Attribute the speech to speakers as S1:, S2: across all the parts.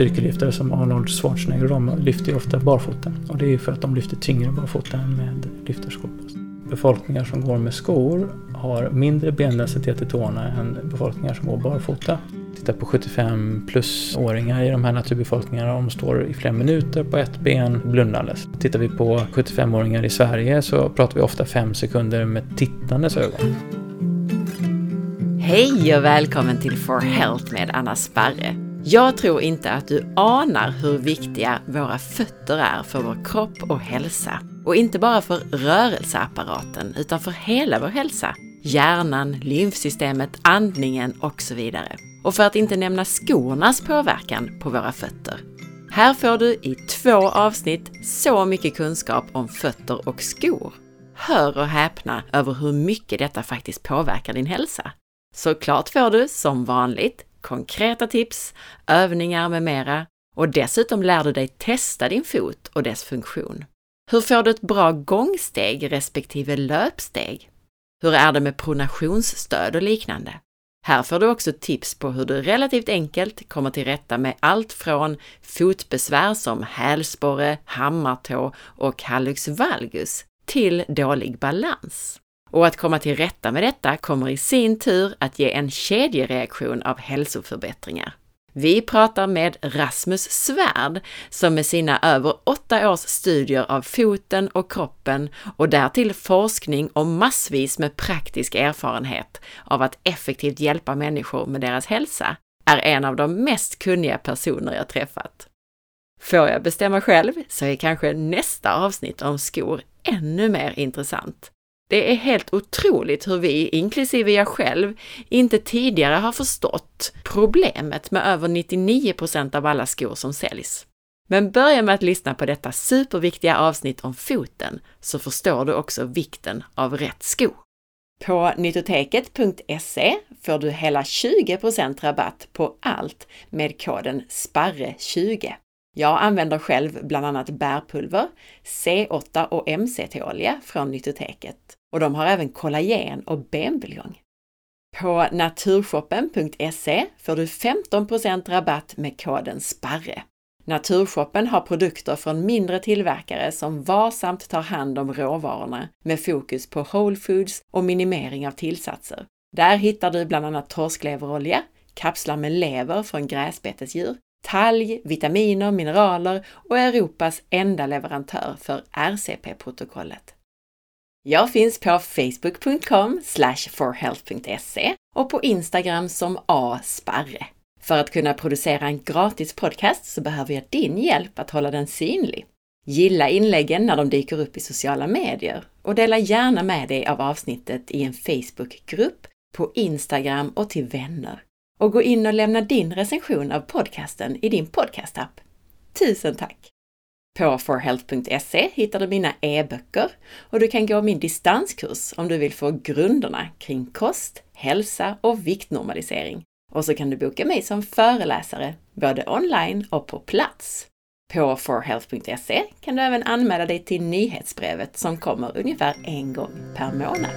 S1: styrkelyftare som Arnold Schwarzenegger de lyfter ju ofta barfota. Och det är ju för att de lyfter tyngre barfota än med lyftarskor. Befolkningar som går med skor har mindre bendensitet i tårna än befolkningar som går barfota. Titta på 75 plus-åringar i de här naturbefolkningarna, de står i flera minuter på ett ben blundandes. Tittar vi på 75-åringar i Sverige så pratar vi ofta fem sekunder med tittandes ögon.
S2: Hej och välkommen till For Health med Anna Sparre. Jag tror inte att du anar hur viktiga våra fötter är för vår kropp och hälsa. Och inte bara för rörelseapparaten, utan för hela vår hälsa. Hjärnan, lymfsystemet, andningen och så vidare. Och för att inte nämna skornas påverkan på våra fötter. Här får du i två avsnitt så mycket kunskap om fötter och skor. Hör och häpna över hur mycket detta faktiskt påverkar din hälsa. Såklart får du, som vanligt, konkreta tips, övningar med mera och dessutom lär du dig testa din fot och dess funktion. Hur får du ett bra gångsteg respektive löpsteg? Hur är det med pronationsstöd och liknande? Här får du också tips på hur du relativt enkelt kommer till rätta med allt från fotbesvär som hälsporre, hammartå och hallux valgus till dålig balans. Och att komma till rätta med detta kommer i sin tur att ge en kedjereaktion av hälsoförbättringar. Vi pratar med Rasmus Svärd som med sina över åtta års studier av foten och kroppen och därtill forskning och massvis med praktisk erfarenhet av att effektivt hjälpa människor med deras hälsa är en av de mest kunniga personer jag träffat. Får jag bestämma själv så är kanske nästa avsnitt om skor ännu mer intressant. Det är helt otroligt hur vi, inklusive jag själv, inte tidigare har förstått problemet med över 99% av alla skor som säljs. Men börja med att lyssna på detta superviktiga avsnitt om foten så förstår du också vikten av rätt sko. På nyttoteket.se får du hela 20% rabatt på allt med koden SPARRE20. Jag använder själv bland annat bärpulver, C8 och MCT-olja från Nyttoteket och de har även kollagen och benbuljong. På naturshoppen.se får du 15% rabatt med koden SPARRE. Naturshoppen har produkter från mindre tillverkare som varsamt tar hand om råvarorna med fokus på whole foods och minimering av tillsatser. Där hittar du bland annat torskleverolja, kapslar med lever från gräsbetesdjur, talg, vitaminer, mineraler och Europas enda leverantör för RCP-protokollet. Jag finns på facebook.com forhealth.se och på Instagram som asparre. För att kunna producera en gratis podcast så behöver jag din hjälp att hålla den synlig. Gilla inläggen när de dyker upp i sociala medier och dela gärna med dig av avsnittet i en Facebookgrupp, på Instagram och till vänner. Och gå in och lämna din recension av podcasten i din podcastapp. Tusen tack! På forhealth.se hittar du mina e-böcker och du kan gå min distanskurs om du vill få grunderna kring kost, hälsa och viktnormalisering. Och så kan du boka mig som föreläsare, både online och på plats. På forhealth.se kan du även anmäla dig till nyhetsbrevet som kommer ungefär en gång per månad.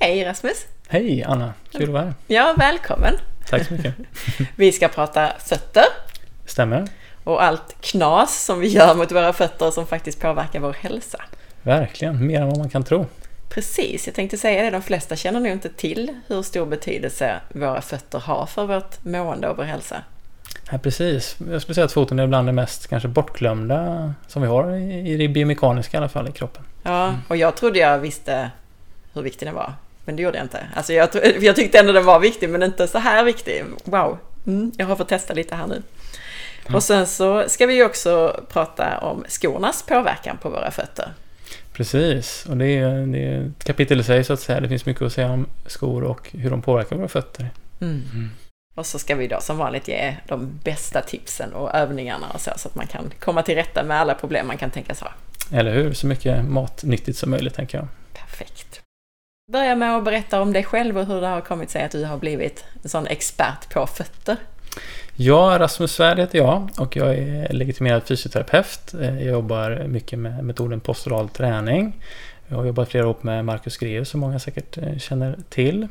S2: Hej Rasmus!
S1: Hej Anna! Kul att vara här!
S2: Ja, välkommen!
S1: Tack så mycket.
S2: vi ska prata fötter.
S1: Stämmer.
S2: Och allt knas som vi gör mot våra fötter som faktiskt påverkar vår hälsa.
S1: Verkligen, mer än vad man kan tro.
S2: Precis, jag tänkte säga det. De flesta känner nog inte till hur stor betydelse våra fötter har för vårt mående och vår hälsa.
S1: Ja, precis. Jag skulle säga att foten är bland det mest kanske bortglömda som vi har i det biomekaniska i alla fall i kroppen.
S2: Ja, och jag trodde jag visste hur viktig den var. Men det gjorde jag inte. Alltså jag, jag tyckte ändå den var viktig men inte så här viktig. Wow, mm, jag har fått testa lite här nu. Och sen så ska vi också prata om skornas påverkan på våra fötter.
S1: Precis, och det är, det är ett kapitel i sig så att säga. Det finns mycket att säga om skor och hur de påverkar våra fötter.
S2: Mm. mm. Och så ska vi då som vanligt ge de bästa tipsen och övningarna och så, så att man kan komma till rätta med alla problem man kan tänkas ha.
S1: Eller hur? Så mycket matnyttigt som möjligt tänker jag.
S2: Perfekt. Börja med att berätta om dig själv och hur det har kommit sig att du har blivit en sån expert på fötter.
S1: Ja, Rasmus Svärd heter jag och jag är legitimerad fysioterapeut. Eh, jag jobbar mycket med metoden postural träning. Jag har jobbat flera år med Marcus Greus som många säkert eh, känner till.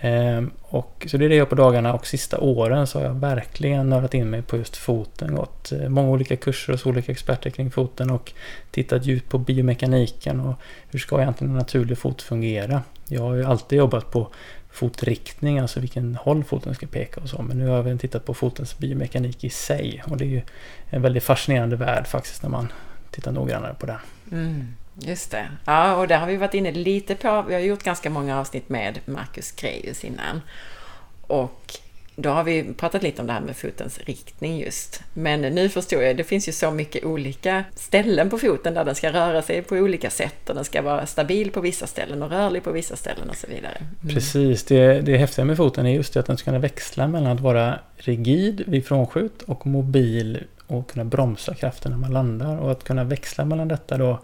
S1: Ehm, och, så det är det jag gör på dagarna och sista åren så har jag verkligen nördat in mig på just foten. Gått eh, många olika kurser hos olika experter kring foten och tittat djupt på biomekaniken och hur ska egentligen en naturlig fot fungera. Jag har ju alltid jobbat på fotriktning, alltså vilken håll foten ska peka och så. Men nu har jag även tittat på fotens biomekanik i sig och det är ju en väldigt fascinerande värld faktiskt när man tittar noggrannare på den.
S2: Mm. Just det. Ja, och där har vi varit inne lite på. Vi har gjort ganska många avsnitt med Marcus Greus innan. Och då har vi pratat lite om det här med fotens riktning just. Men nu förstår jag, det finns ju så mycket olika ställen på foten där den ska röra sig på olika sätt och den ska vara stabil på vissa ställen och rörlig på vissa ställen och så vidare.
S1: Mm. Precis, det, det häftiga med foten är just det att den ska kunna växla mellan att vara rigid vid frånskjut och mobil och kunna bromsa kraften när man landar och att kunna växla mellan detta då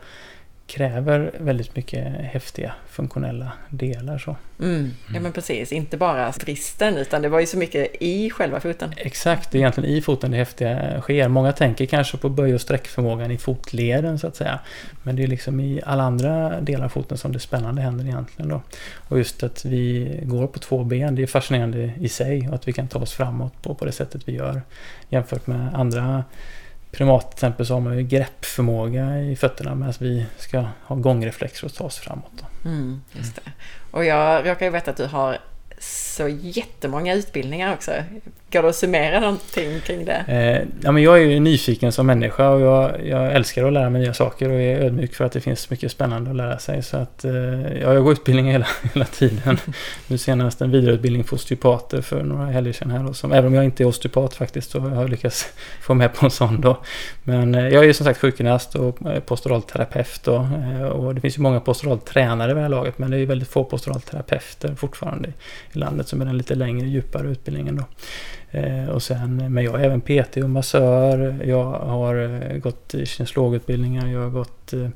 S1: kräver väldigt mycket häftiga funktionella delar. Så.
S2: Mm. Ja men precis, inte bara bristen utan det var ju så mycket i själva foten.
S1: Exakt, det är egentligen i foten det häftiga sker. Många tänker kanske på böj och sträckförmågan i fotleden så att säga. Men det är liksom i alla andra delar av foten som det spännande händer egentligen då. Och just att vi går på två ben, det är fascinerande i sig och att vi kan ta oss framåt på, på det sättet vi gör jämfört med andra primat till exempel så har man ju greppförmåga i fötterna medan vi ska ha gångreflexer och ta oss framåt.
S2: Mm, just det. Och jag råkar ju veta att du har så jättemånga utbildningar också. Går det att summera någonting kring det?
S1: Eh, ja, men jag är ju nyfiken som människa och jag, jag, älskar att lära mig nya saker och är ödmjuk för att det finns mycket spännande att lära sig. Så att, eh, ja, jag går utbildningar hela, hela tiden. nu senast en vidareutbildning för osteopater för några helger sedan här. Och som, även om jag inte är osteopat faktiskt så har jag lyckats få med på en sån då. Men eh, jag är ju som sagt sjukgymnast och eh, posturalterapeut och, eh, och det finns ju många posturaltränare vid det här laget men det är väldigt få posturalterapeuter fortfarande i landet som är den lite längre, djupare utbildningen. Då. Eh, och sen, men jag är även PT och massör. Jag har eh, gått kinesologutbildningar. Jag har gått eh,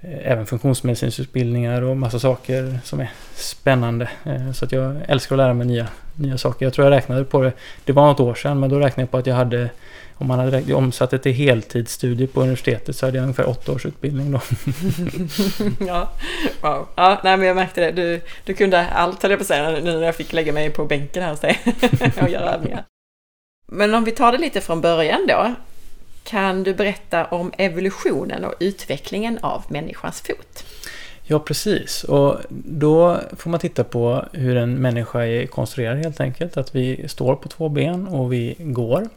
S1: även funktionsmedicinsutbildningar och massa saker som är spännande. Så att jag älskar att lära mig nya, nya saker. Jag tror jag räknade på det, det var något år sedan, men då räknade jag på att jag hade om man hade omsatt det till heltidsstudier på universitetet så hade jag ungefär åtta års utbildning då.
S2: ja, wow. Ja, nej, men jag märkte det. Du, du kunde allt, höll jag på att säga, nu när jag fick lägga mig på bänken här hos dig och göra övningar. Men om vi tar det lite från början då. Kan du berätta om evolutionen och utvecklingen av människans fot?
S1: Ja, precis. Och då får man titta på hur en människa är konstruerad helt enkelt. Att vi står på två ben och vi går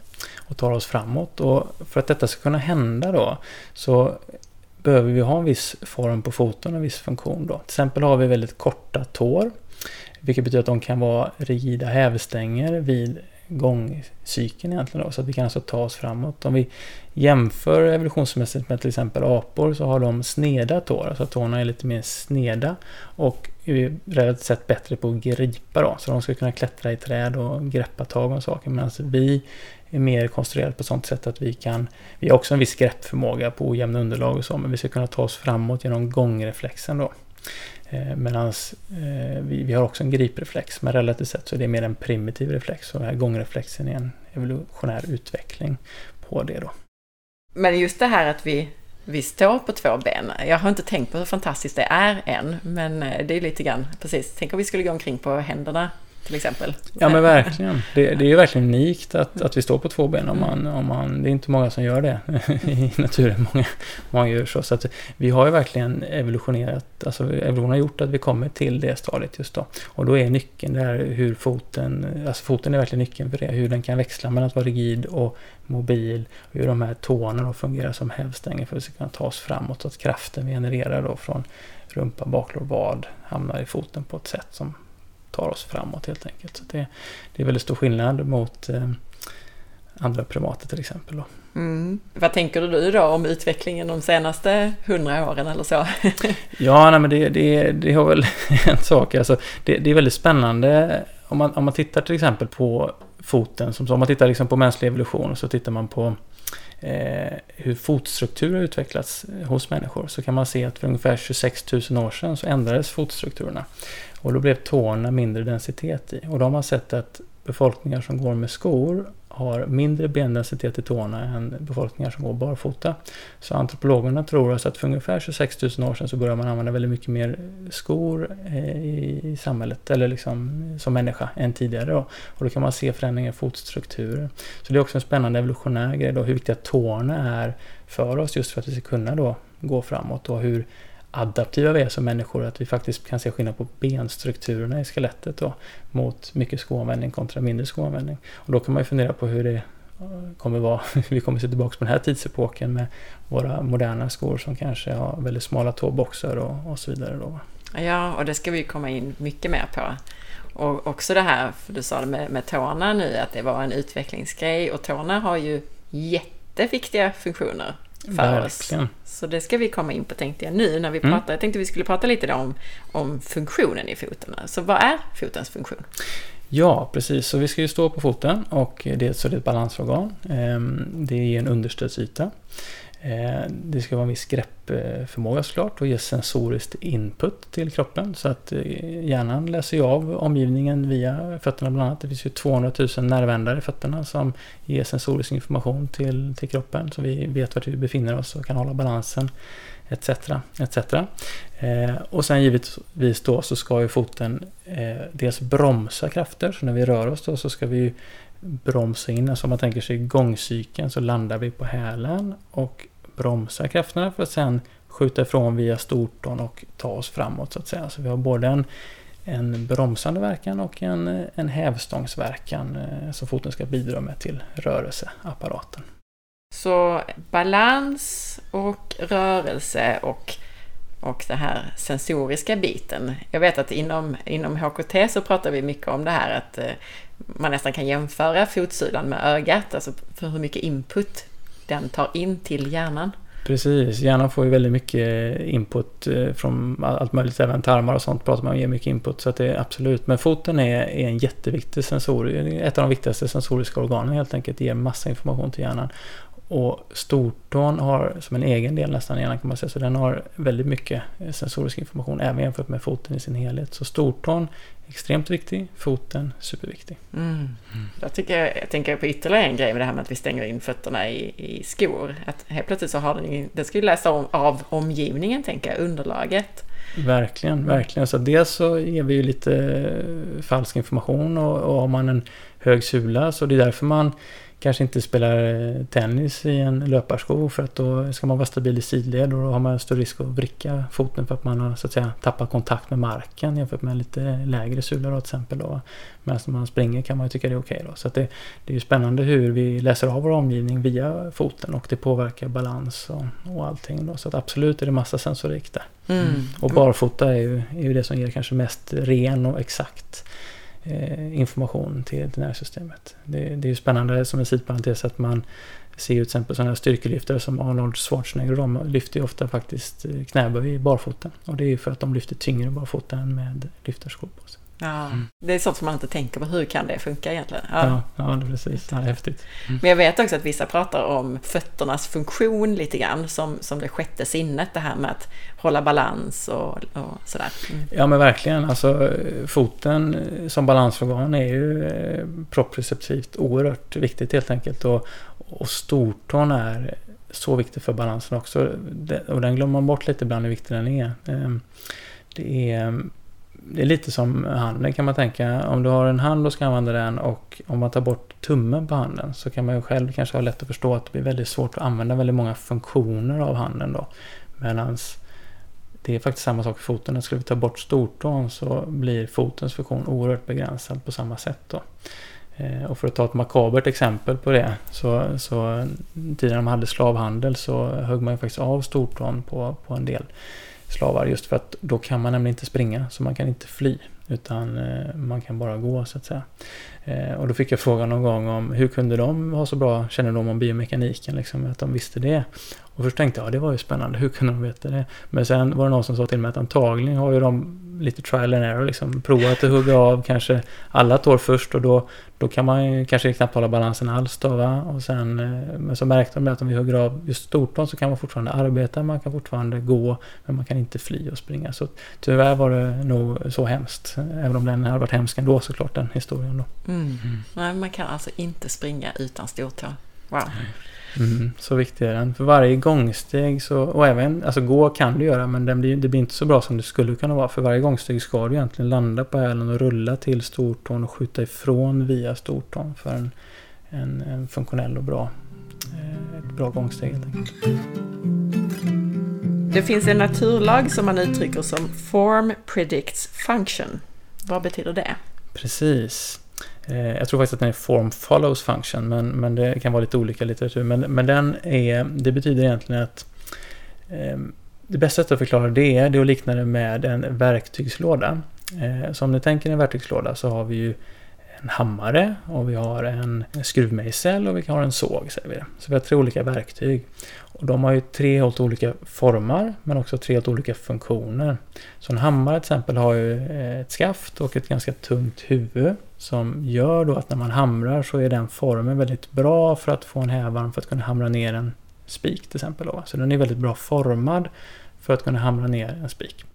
S1: och tar oss framåt. Och för att detta ska kunna hända då så behöver vi ha en viss form på foten och en viss funktion. Då. Till exempel har vi väldigt korta tår. Vilket betyder att de kan vara rigida hävstänger vid gångcykeln egentligen. Då, så att vi kan alltså ta oss framåt. Om vi jämför evolutionsmässigt med till exempel apor så har de sneda tår. Alltså tårna är lite mer sneda och är relativt sett bättre på att gripa. Då, så de ska kunna klättra i träd och greppa tag om saker. Medan vi är mer konstruerat på sånt sätt att vi kan... Vi har också en viss greppförmåga på ojämna underlag och så, men vi ska kunna ta oss framåt genom gångreflexen då. Eh, Medan eh, vi, vi, har också en gripreflex, men relativt sett så är det mer en primitiv reflex. Och här gångreflexen är en evolutionär utveckling på det då.
S2: Men just det här att vi, vi står på två ben. Jag har inte tänkt på hur fantastiskt det är än, men eh, det är lite grann precis. Tänk om vi skulle gå omkring på händerna till exempel.
S1: Ja men verkligen. Det, det är ju verkligen unikt att, att vi står på två ben. Om man, om man, det är inte många som gör det i naturen. Många, många gör så. Så att vi har ju verkligen evolutionerat. Alltså evolutionen har gjort att vi kommer till det stadiet just då. Och då är nyckeln där hur foten, alltså foten är verkligen nyckeln för det. Hur den kan växla mellan att vara rigid och mobil. Och hur de här tårna då fungerar som hävstänger för att vi ska kunna ta oss framåt. Så att kraften vi genererar då från rumpa, baklår, vad hamnar i foten på ett sätt som tar oss framåt helt enkelt. Så det, det är väldigt stor skillnad mot eh, andra primater till exempel. Då.
S2: Mm. Vad tänker du då om utvecklingen de senaste hundra åren eller så?
S1: ja, nej, men det, det, det har väl en sak. Alltså, det, det är väldigt spännande om man, om man tittar till exempel på foten. Som, om man tittar liksom på mänsklig evolution och så tittar man på eh, hur fotstruktur har utvecklats hos människor så kan man se att för ungefär 26 000 år sedan så ändrades fotstrukturerna. Och då blev tårna mindre densitet i. Och de har sett att befolkningar som går med skor har mindre bendensitet i tårna än befolkningar som går barfota. Så antropologerna tror alltså att för ungefär 26 000 år sedan så började man använda väldigt mycket mer skor eh, i samhället, eller liksom som människa, än tidigare. Då. Och då kan man se förändringar i fotstrukturer. Så det är också en spännande evolutionär grej då, hur viktiga tårna är för oss just för att vi ska kunna då gå framåt och hur adaptiva vi är som människor, att vi faktiskt kan se skillnad på benstrukturerna i skelettet då, mot mycket skoanvändning kontra mindre skoanvändning. Och då kan man ju fundera på hur det eh, kommer vara, vi kommer se tillbaka på den här tidsepoken med våra moderna skor som kanske har väldigt smala tåboxar och, och så vidare. Då.
S2: Ja, och det ska vi komma in mycket mer på. Och också det här, för du sa det med, med tårna nu, att det var en utvecklingsgrej och tårna har ju jätteviktiga funktioner för Verkligen. oss. Så det ska vi komma in på tänkte jag nu när vi mm. pratar. Jag tänkte vi skulle prata lite om, om funktionen i foten. Så vad är fotens funktion?
S1: Ja, precis. Så vi ska ju stå på foten och det, är ett balansorgan. Ehm, det är en understödsyta. Eh, det ska vara en viss greppförmåga såklart och ge sensoriskt input till kroppen. Så att eh, hjärnan läser ju av omgivningen via fötterna bland annat. Det finns ju 200 000 nervändar i fötterna som ger sensorisk information till, till kroppen. Så vi vet vart vi befinner oss och kan hålla balansen etc. etc. Eh, och sen givetvis då så ska ju foten eh, dels bromsa krafter. Så när vi rör oss då så ska vi bromsa in. Alltså om man tänker sig gångcykeln så landar vi på hälen och bromsa krafterna för att sen skjuta ifrån via stortån och ta oss framåt så att säga. Så vi har både en, en bromsande verkan och en, en hävstångsverkan eh, som foten ska bidra med till rörelseapparaten.
S2: Så balans och rörelse och, och den här sensoriska biten. Jag vet att inom, inom HKT så pratar vi mycket om det här att eh, man nästan kan jämföra fotsulan med ögat, alltså för hur mycket input den tar in till hjärnan.
S1: Precis, hjärnan får ju väldigt mycket input eh, från allt möjligt, även tarmar och sånt pratar man om ger mycket input. Så att det är absolut, men foten är, är en jätteviktig sensor, ett av de viktigaste sensoriska organen helt enkelt, ger massa information till hjärnan. Och stortån har som en egen del nästan hjärnan kan man säga, så den har väldigt mycket sensorisk information även jämfört med foten i sin helhet. Så stortån extremt viktig, foten superviktig. Mm.
S2: Mm. Jag, tycker, jag tänker på ytterligare en grej med det här med att vi stänger in fötterna i, i skor. Att helt plötsligt så har den, den ska ju läsa om, av omgivningen, tänker jag, underlaget.
S1: Verkligen, verkligen. Så dels så ger vi ju lite falsk information och, och har man en hög sula så det är därför man kanske inte spelar tennis i en löparsko för att då ska man vara stabil i sidled och då har man större risk att vricka foten för att man har så att säga tappat kontakt med marken jämfört med en lite lägre sula då till exempel. Då. Medan när man springer kan man tycka det är okej okay då. Så det, det är ju spännande hur vi läser av vår omgivning via foten och det påverkar balans och, och allting då. Så att absolut är det massa sensorik där. Mm. Och barfota är ju, är ju det som ger kanske mest ren och exakt eh, Eh, information till, till nervsystemet. Det, det är ju spännande som en sidparentes att man ser ju till exempel sådana här styrkelyftare som Arnold Schwarzenegger de lyfter ju ofta faktiskt eh, knäböj knäböj barfota. Och det är ju för att de lyfter tyngre barfota än med lyftarskor på sig.
S2: Ja, mm. Det är sånt som man inte tänker på. Hur kan det funka egentligen?
S1: Ja, ja, ja precis. Det är häftigt.
S2: Mm. Men jag vet också att vissa pratar om fötternas funktion lite grann som, som det sjätte sinnet. Det här med att hålla balans och, och sådär. Mm.
S1: Ja men verkligen. Alltså foten som balansorgan är ju eh, proprioceptivt oerhört viktigt helt enkelt. Och, och stortån är så viktig för balansen också. Och den glömmer man bort lite ibland hur viktig den är. Ehm, det är det är lite som handen kan man tänka. Om du har en hand och ska använda den och om man tar bort tummen på handen så kan man ju själv kanske ha lätt att förstå att det blir väldigt svårt att använda väldigt många funktioner av handen då. Medans det är faktiskt samma sak för foten. Skulle vi ta bort stortån så blir fotens funktion oerhört begränsad på samma sätt då. Eh, och för att ta ett makabert exempel på det så, så tiden när man hade slavhandel så högg man ju faktiskt av stortån på, på en del slavar just för att då kan man nämligen inte springa så man kan inte fly utan eh, man kan bara gå så att säga. Eh, och då fick jag frågan någon gång om hur kunde de ha så bra kännedom om biomekaniken, liksom, att de visste det. Och först tänkte jag, ja det var ju spännande, hur kunde de veta det? Men sen var det någon som sa till mig att antagligen har ju de lite trial and error. Liksom. Prova att hugga av kanske alla tår först och då, då kan man ju kanske knappt hålla balansen alls då va. Och sen, eh, men så märkte de att om vi hugger av just stortån så kan man fortfarande arbeta, man kan fortfarande gå, men man kan inte fly och springa. Så tyvärr var det nog så hemskt. Även om den hade varit hemsk ändå såklart, den historien då.
S2: Mm. Mm. Nej, man kan alltså inte springa utan stortå. Wow.
S1: Mm, så viktig är den. För varje gångsteg så, och även, alltså gå kan du göra men den blir, det blir inte så bra som det skulle kunna vara. För varje gångsteg ska du egentligen landa på hälen och rulla till stortån och skjuta ifrån via stortån för en, en, en funktionell och bra, eh, ett bra gångsteg helt enkelt.
S2: Det finns en naturlag som man uttrycker som form predicts function. Vad betyder det?
S1: Precis. Eh, jag tror faktiskt att den är form follows function, men, men det kan vara lite olika litteratur. Men, men den är, det betyder egentligen att eh, det bästa sättet att förklara det är, det är att likna det med en verktygslåda. Eh, så om ni tänker en verktygslåda så har vi ju en hammare och vi har en skruvmejsel och vi har en såg. Säger vi. Så vi har tre olika verktyg. Och de har ju tre helt olika formar men också tre helt olika funktioner. Så en hammare till exempel har ju eh, ett skaft och ett ganska tungt huvud som gör då att när man hamrar så är den formen väldigt bra för att få en hävarm för att kunna hamra ner en spik till exempel. Då. Så den är väldigt bra formad för att kunna hamra ner en spik.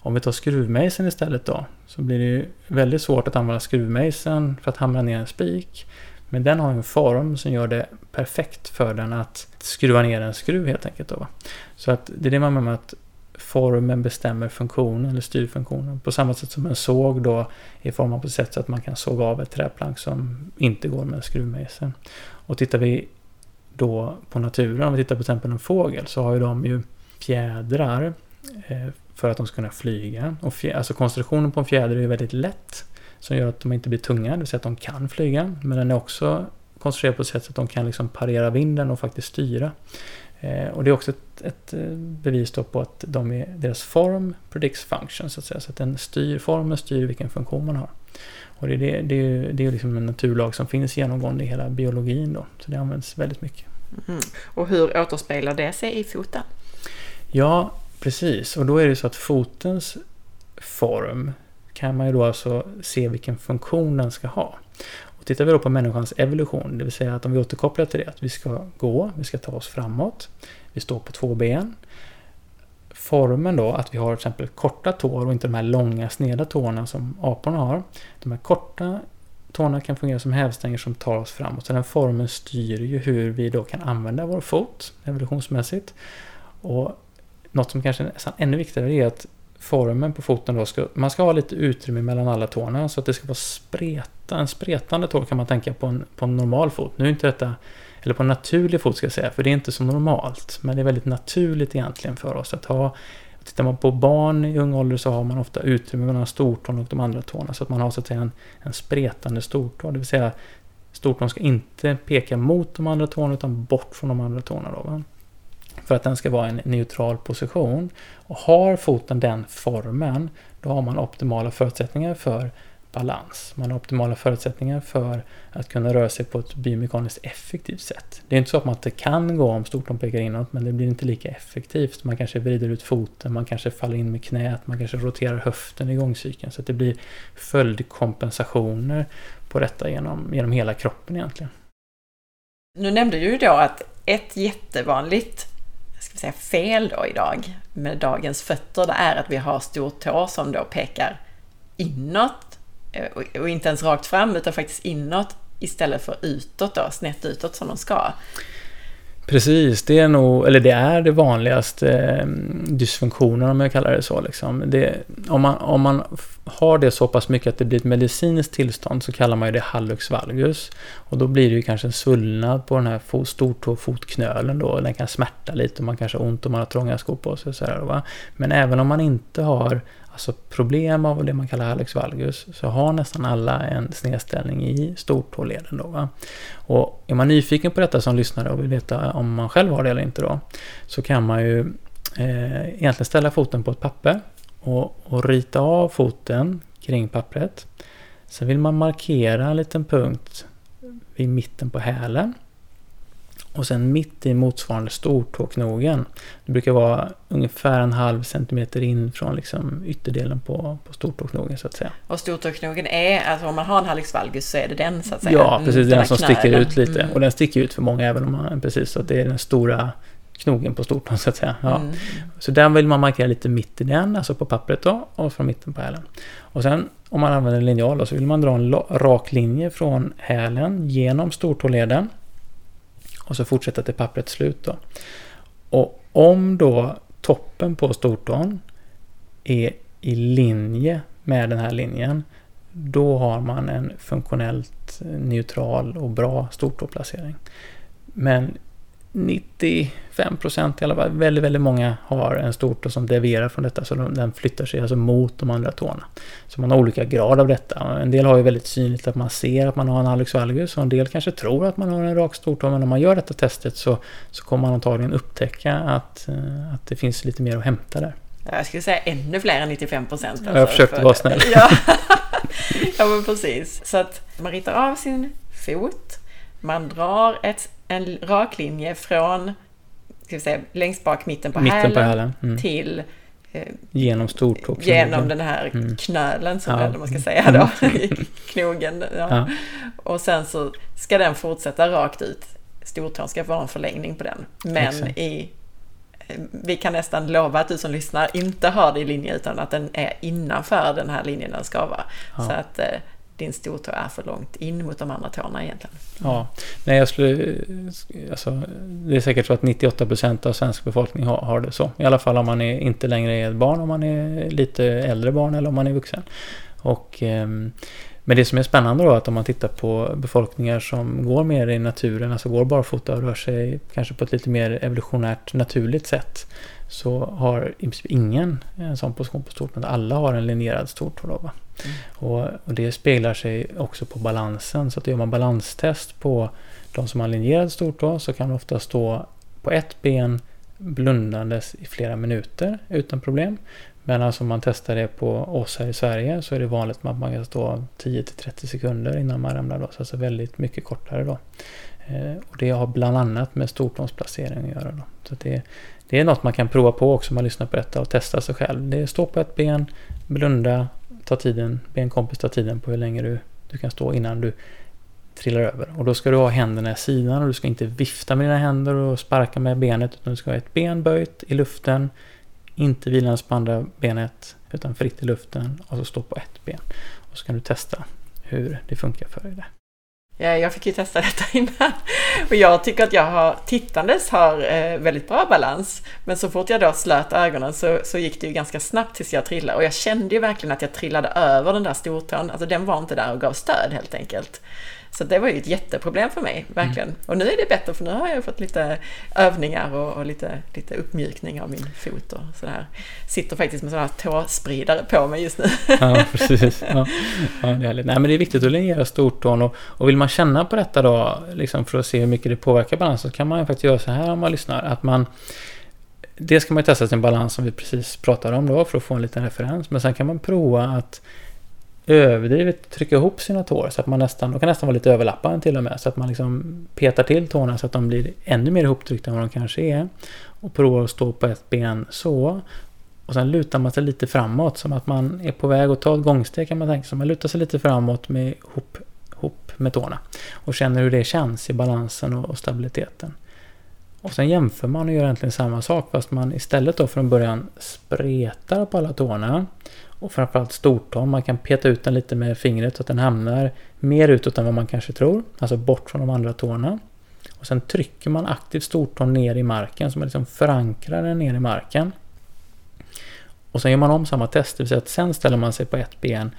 S1: Om vi tar skruvmejseln istället då så blir det ju väldigt svårt att använda skruvmejseln för att hamra ner en spik. Men den har en form som gör det perfekt för den att skruva ner en skruv helt enkelt. Då. Så att det är det man menar med att formen bestämmer funktionen eller styrfunktionen. På samma sätt som en såg då är formad på ett sätt så att man kan såga av ett träplank som inte går med en skruvmejsel. Och tittar vi då på naturen, om vi tittar på till exempel en fågel, så har ju de ju fjädrar eh, för att de ska kunna flyga. Och fjä, alltså konstruktionen på en fjäder är ju väldigt lätt, som gör att de inte blir tunga, det vill säga att de kan flyga. Men den är också konstruerad på ett sätt så att de kan liksom parera vinden och faktiskt styra. Eh, och det är också ett, ett eh, bevis på att de är, deras form predicts function, så att säga. Så att den styr, formen styr vilken funktion man har. Och det, är, det, det är, det är liksom en naturlag som finns genomgående i hela biologin då. Så det används väldigt mycket.
S2: Mm. Och hur återspeglar det sig i foten?
S1: Ja, precis. Och då är det så att fotens form kan man ju då alltså se vilken funktion den ska ha. Tittar vi då på människans evolution, det vill säga att om vi återkopplar till det, att vi ska gå, vi ska ta oss framåt, vi står på två ben. Formen då, att vi har till exempel korta tår och inte de här långa sneda tårna som aporna har. De här korta tårna kan fungera som hävstänger som tar oss framåt. Så den formen styr ju hur vi då kan använda vår fot evolutionsmässigt. Och något som kanske är nästan ännu viktigare är att formen på foten då ska, man ska ha lite utrymme mellan alla tårna så att det ska vara spreta, en spretande tå kan man tänka på en, på en normal fot. Nu är inte detta, eller på en naturlig fot ska jag säga, för det är inte så normalt. Men det är väldigt naturligt egentligen för oss att ha Tittar man på barn i ung ålder så har man ofta utrymme mellan stortån och de andra tårna så att man har så att säga en, en spretande stortå. Det vill säga stortån ska inte peka mot de andra tårna utan bort från de andra tårna. Då, för att den ska vara en neutral position. Och har foten den formen, då har man optimala förutsättningar för balans. Man har optimala förutsättningar för att kunna röra sig på ett biomekaniskt effektivt sätt. Det är inte så att man inte kan gå om stortån pekar inåt, men det blir inte lika effektivt. Man kanske vrider ut foten, man kanske faller in med knät, man kanske roterar höften i gångcykeln. Så att det blir följdkompensationer på detta genom, genom hela kroppen egentligen.
S2: Nu nämnde du ju då att ett jättevanligt ska säga, fel då idag med dagens fötter, det är att vi har stortår som då pekar inåt eh, och inte ens rakt fram utan faktiskt inåt istället för utåt då, snett utåt som de ska.
S1: Precis, det är nog, eller det är det vanligaste eh, dysfunktionen om jag kallar det så. Liksom. Det, om, man, om man har det så pass mycket att det blir ett medicinskt tillstånd så kallar man ju det hallux valgus. Och då blir det ju kanske en svullnad på den här fot, stortå-fotknölen då. Den kan smärta lite och man kanske har ont och man har trånga skor på sig. Och så här, va? Men även om man inte har alltså problem av det man kallar hallux valgus, så har nästan alla en snedställning i stortåleden. Då, va? Och är man nyfiken på detta som lyssnare och vill veta om man själv har det eller inte då, så kan man ju eh, egentligen ställa foten på ett papper och, och rita av foten kring pappret. Sen vill man markera en liten punkt vid mitten på hälen. Och sen mitt i motsvarande stortåknogen. Det brukar vara ungefär en halv centimeter in från liksom ytterdelen på, på stortåknogen så att säga.
S2: Och stortåknogen är, alltså om man har en hallux valgus så är det den så att säga?
S1: Ja, precis.
S2: Mm,
S1: den, som sticker ut lite.
S2: Mm.
S1: Och den sticker ut för många även om man, precis, så att det är den stora knogen på stortån så att säga. Ja.
S2: Mm.
S1: Så den vill man markera lite mitt i den, alltså på pappret då, och från mitten på hälen. Och sen om man använder en linjal då, så vill man dra en rak linje från hälen genom stortåleden. Och så fortsätta till pappret slut då. Och om då toppen på stortån är i linje med den här linjen, då har man en funktionellt neutral och bra stortåplacering. Men 95 procent i alla fall, väldigt, väldigt många har en stortå som devierar från detta, så de, den flyttar sig alltså mot de andra tårna. Så man har olika grad av detta. En del har ju väldigt synligt att man ser att man har en hallux valgus och en del kanske tror att man har en rak stortå, men om man gör detta testet så, så kommer man antagligen upptäcka att, eh, att det finns lite mer att hämta där.
S2: Ja, Jag skulle säga ännu fler än 95 procent.
S1: Ja, jag försökte vara snäll.
S2: Ja. ja, men precis. Så att man ritar av sin fot, man drar ett, en rak linje från ska säga, längst bak mitten på
S1: Mitten på
S2: hälen
S1: hälen. Mm.
S2: till eh,
S1: Genom stortå.
S2: genom den här
S1: Mm.
S2: knölen som
S1: Ja.
S2: eller man ska säga då, i knogen. Ja.
S1: Ja.
S2: Och sen så ska den fortsätta rakt ut. Stortån ska vara en förlängning på den. Men
S1: Exakt.
S2: i, eh, vi kan nästan lova att du som lyssnar inte har det i linje utan att den är innanför den här linjen den ska vara.
S1: Ja.
S2: Så att eh, din stortå är för långt in mot de andra tårna egentligen.
S1: Ja, nej jag skulle... Alltså, det är säkert så att 98% av svensk befolkning har, har det så. I alla fall om man är, inte längre är ett barn, om man är lite äldre barn eller om man är vuxen. Och, ehm, men det som är spännande då är att om man tittar på befolkningar som går mer i naturen, alltså går barfota och rör sig kanske på ett lite mer evolutionärt naturligt sätt. Så har i princip ingen en sån position på stortån. Alla har en linjerad stortå då va. Och, och det speglar sig också på balansen. Så att gör man balanstest på de som har linjerad stortå så kan man ofta stå på ett ben blundandes i flera minuter utan problem. Men alltså om man testar det på oss här i Sverige så är det vanligt att man kan stå 10-30 sekunder innan man ramlar loss. Alltså väldigt mycket kortare då. Eh, och det har bland annat med stortånsplacering att göra. Då. Så det, det är något man kan prova på också om man lyssnar på detta och testa sig själv. Det är stå på ett ben, blunda, ta tiden, be en kompis ta tiden på hur länge du, du kan stå innan du trillar över. Och då ska du ha händerna i sidan och du ska inte vifta med dina händer och sparka med benet utan du ska ha ett ben böjt i luften, inte vilandes på andra benet utan fritt i luften och så stå på ett ben. Och så kan du testa hur det funkar för dig där.
S2: Eh, jag fick ju testa detta innan och jag tycker att jag har tittandes har eh, väldigt bra balans. Men så fort jag då slöt ögonen så, så gick det ju ganska snabbt tills jag trillade och jag kände ju verkligen att jag trillade över den där stortån. Alltså den var inte där och gav stöd helt enkelt. Så det var ju ett jätteproblem för mig, verkligen. Och nu är det bättre för nu har jag fått lite övningar och, och lite, lite uppmjukning av min fot och sådär. Sitter faktiskt med sådana här tåspridare på mig just nu.
S1: Ja, precis. Ja, ja, det är härligt. Nej, men det är viktigt att linjera stortån och, och vill man känna på detta då, liksom för att se hur mycket det påverkar balansen, så kan man ju faktiskt göra så här om man lyssnar. Att man, det ska man ju testa sin balans som vi precis pratade om då, för att få en liten referens. Men sen kan man prova att överdrivet trycka ihop sina tår så att man nästan, de kan nästan vara lite överlappande till och med. Så att man liksom petar till tårna så att de blir ännu mer ihoptryckta än vad de kanske är. Och provar att stå på ett ben så. Och sen lutar man sig lite framåt som att man är på väg att ta ett gångsteg kan man tänka sig. Man lutar sig lite framåt med ihop, hop med tårna. Och känner hur det känns i balansen och, och stabiliteten. Och sen jämför man och gör egentligen samma sak fast man istället då från början spretar på alla tårna. Och framförallt stortån. Man kan peta ut den lite med fingret så att den hamnar mer utåt än vad man kanske tror. Alltså bort från de andra tårna. Och sen trycker man aktivt stortån ner i marken så man liksom förankrar den ner i marken. Och sen gör man om samma test, det vill säga att sen ställer man sig på ett ben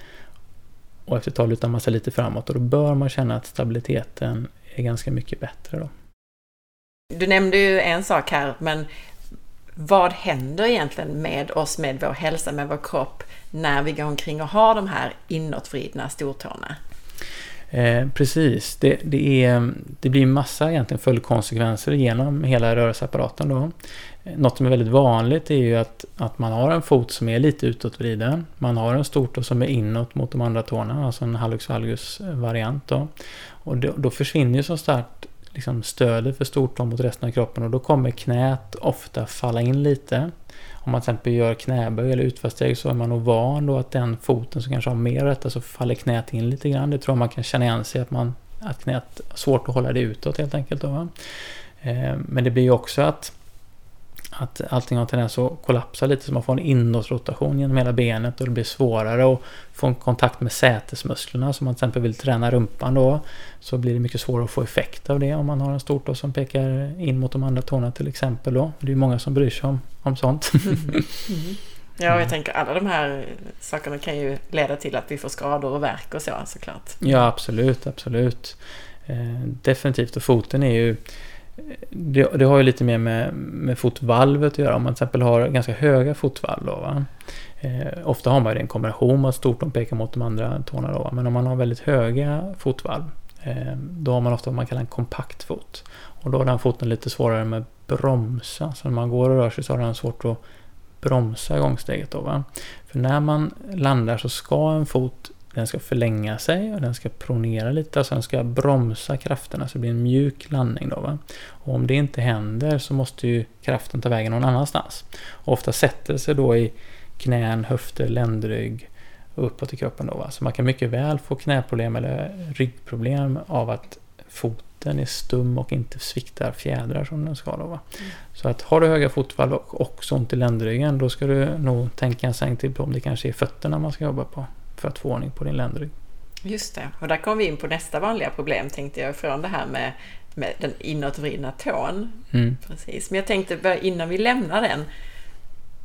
S1: och efter ett tag lutar man sig lite framåt och då bör man känna att stabiliteten är ganska mycket bättre då.
S2: Du nämnde ju en sak här, men vad händer egentligen med oss, med vår hälsa, med vår kropp när vi går omkring och har de här inåtvridna stortårna?
S1: Eh, precis, det, det, är, det blir massa egentligen följdkonsekvenser genom hela rörelseapparaten då. Eh, något som är väldigt vanligt är ju att, att man har en fot som är lite utåtvriden. Man har en stortå som är inåt mot de andra tårna, alltså en hallux valgus variant då. Och då, då försvinner ju som sagt liksom stödet för stortån mot resten av kroppen och då kommer knät ofta falla in lite. Om man till exempel gör knäböj eller utfallssteg så är man nog van då att den foten som kanske har mer rätta så faller knät in lite grann. Det tror jag man kan känna igen sig att, man, att knät har svårt att hålla det utåt helt enkelt. Då, va? Eh, men det blir ju också att att allting har tendens att kollapsa lite så man får en inåtrotation genom hela benet och det blir svårare att få en kontakt med sätesmusklerna. Så om man till exempel vill träna rumpan då så blir det mycket svårare att få effekt av det om man har en stortå som pekar in mot de andra tårna till exempel då. Det är många som bryr sig om, om sånt. Mm.
S2: Mm. Ja, jag tänker alla de här sakerna kan ju leda till att vi får skador och värk och så såklart.
S1: Ja, absolut, absolut. Eh, definitivt, och foten är ju det, det, har ju lite mer med, med fotvalvet att göra. Om man till exempel har ganska höga fotvalv. Då, va? Eh, ofta har man ju en kombination med att stortån pekar mot de andra tårna. Då, va? Men om man har väldigt höga fotvalv. Eh, då har man ofta vad man kallar en kompakt fot. Och då har den foten lite svårare med bromsa. Så när man går och rör sig så har den svårt att bromsa gångsteget. Då, va? För när man landar så ska en fot den ska förlänga sig och den ska pronera lite, alltså den ska bromsa krafterna så det blir en mjuk landning. Då, va? Och om det inte händer så måste ju kraften ta vägen någon annanstans. Och ofta sätter det sig då i knän, höfter, ländrygg och uppåt i kroppen. Då, va? Så man kan mycket väl få knäproblem eller ryggproblem av att foten är stum och inte sviktar fjädrar som den ska. Då, va? Mm. Så att har du höga fotvalv och också ont i ländryggen då ska du nog tänka en sväng till på om det kanske är fötterna man ska jobba på för att få ordning på din ländrygg.
S2: Just det, och där kommer vi in på nästa vanliga problem tänkte jag från det här med, med den inåtvridna tån. Mm. Precis. Men jag tänkte innan vi lämnar den,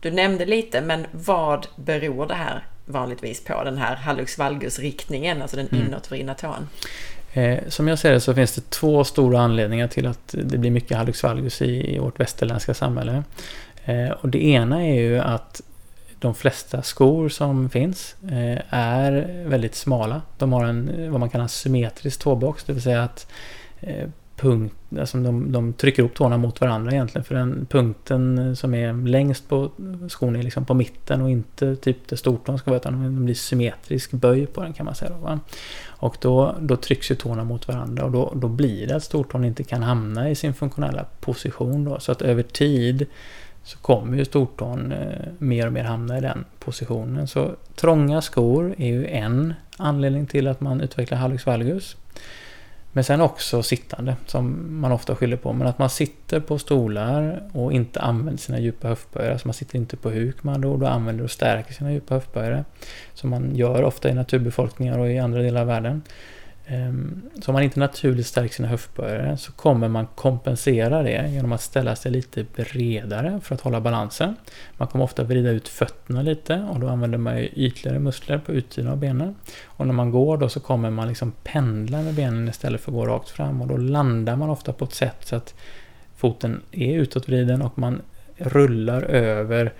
S2: du nämnde lite, men vad beror det här vanligtvis på, den här hallux valgus-riktningen, alltså den mm. inåtvridna tån?
S1: Eh, som jag ser det så finns det två stora anledningar till att det blir mycket hallux valgus i, i vårt västerländska samhälle. Eh, och det ena är ju att de flesta skor som finns eh, är väldigt smala. De har en eh, vad man kallar symmetrisk tåbox, det vill säga att eh, punkt, alltså de, de trycker upp tårna mot varandra egentligen. För den punkten som är längst på skon är liksom på mitten och inte typ där stortån ska vara utan det blir symmetrisk böj på den kan man säga. Då, och då, då trycks ju tårna mot varandra och då, då blir det att stortån inte kan hamna i sin funktionella position. Då. Så att över tid så kommer ju stortån eh, mer och mer hamna i den positionen. Så trånga skor är ju en anledning till att man utvecklar hallux valgus. Men sen också sittande, som man ofta skyller på. Men att man sitter på stolar och inte använder sina djupa höftböjare. Alltså man sitter inte på huk med andra ord och använder och stärker sina djupa höftböjare. Som man gör ofta i naturbefolkningar och i andra delar av världen. Ehm, så om man inte naturligt stärker sina höftböjare så kommer man kompensera det genom att ställa sig lite bredare för att hålla balansen. Man kommer ofta vrida ut fötterna lite och då använder man ytligare muskler på utsidan av benen. Och när man går då så kommer man liksom pendla med benen istället för att gå rakt fram och då landar man ofta på ett sätt så att foten är utåtvriden och man rullar över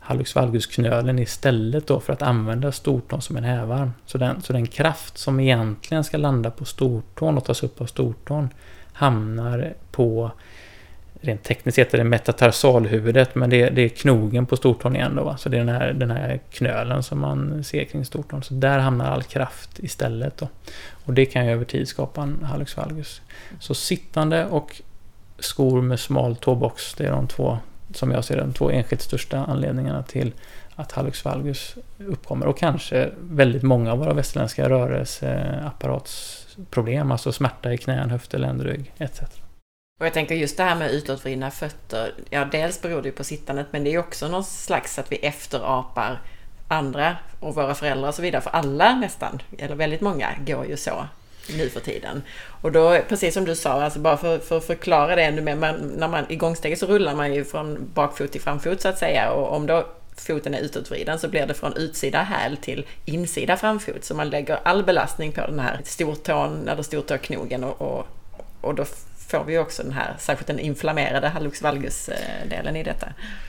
S1: hallux valgus-knölen istället då för att använda stortån som en hävarm. Så den, så den kraft som egentligen ska landa på stortån och tas upp av stortån hamnar på Rent tekniskt heter det metatarsalhuvudet men det, det är knogen på stortån igen då. Va? Så det är den här, den här knölen som man ser kring stortån. Så där hamnar all kraft istället då. Och det kan ju över tid skapa en hallux valgus. Så sittande och skor med smal tåbox, det är de två som jag ser de två enskilt största anledningarna till att hallux valgus uppkommer. Och kanske väldigt många av våra västerländska rörelseapparatsproblem, alltså smärta i knän, höfter, ländrygg etc.
S2: Och jag tänker just det här med utåtvridna fötter, ja dels beror det ju på sittandet men det är också någon slags att vi efterapar andra och våra föräldrar och så vidare. För alla nästan, eller väldigt många, går ju så nu för tiden. Och då, precis som du sa, alltså bara för, för att förklara det ännu mer, man, när man i gångsteget så rullar man ju från bakfot till framfot så att säga. Och om då foten är utåtvriden så blir det från utsida häl till insida framfot. Så man lägger all belastning på den här stortån eller stortåknogen och, och, och då får vi också den här, särskilt den inflammerade hallux valgus-delen eh, i detta.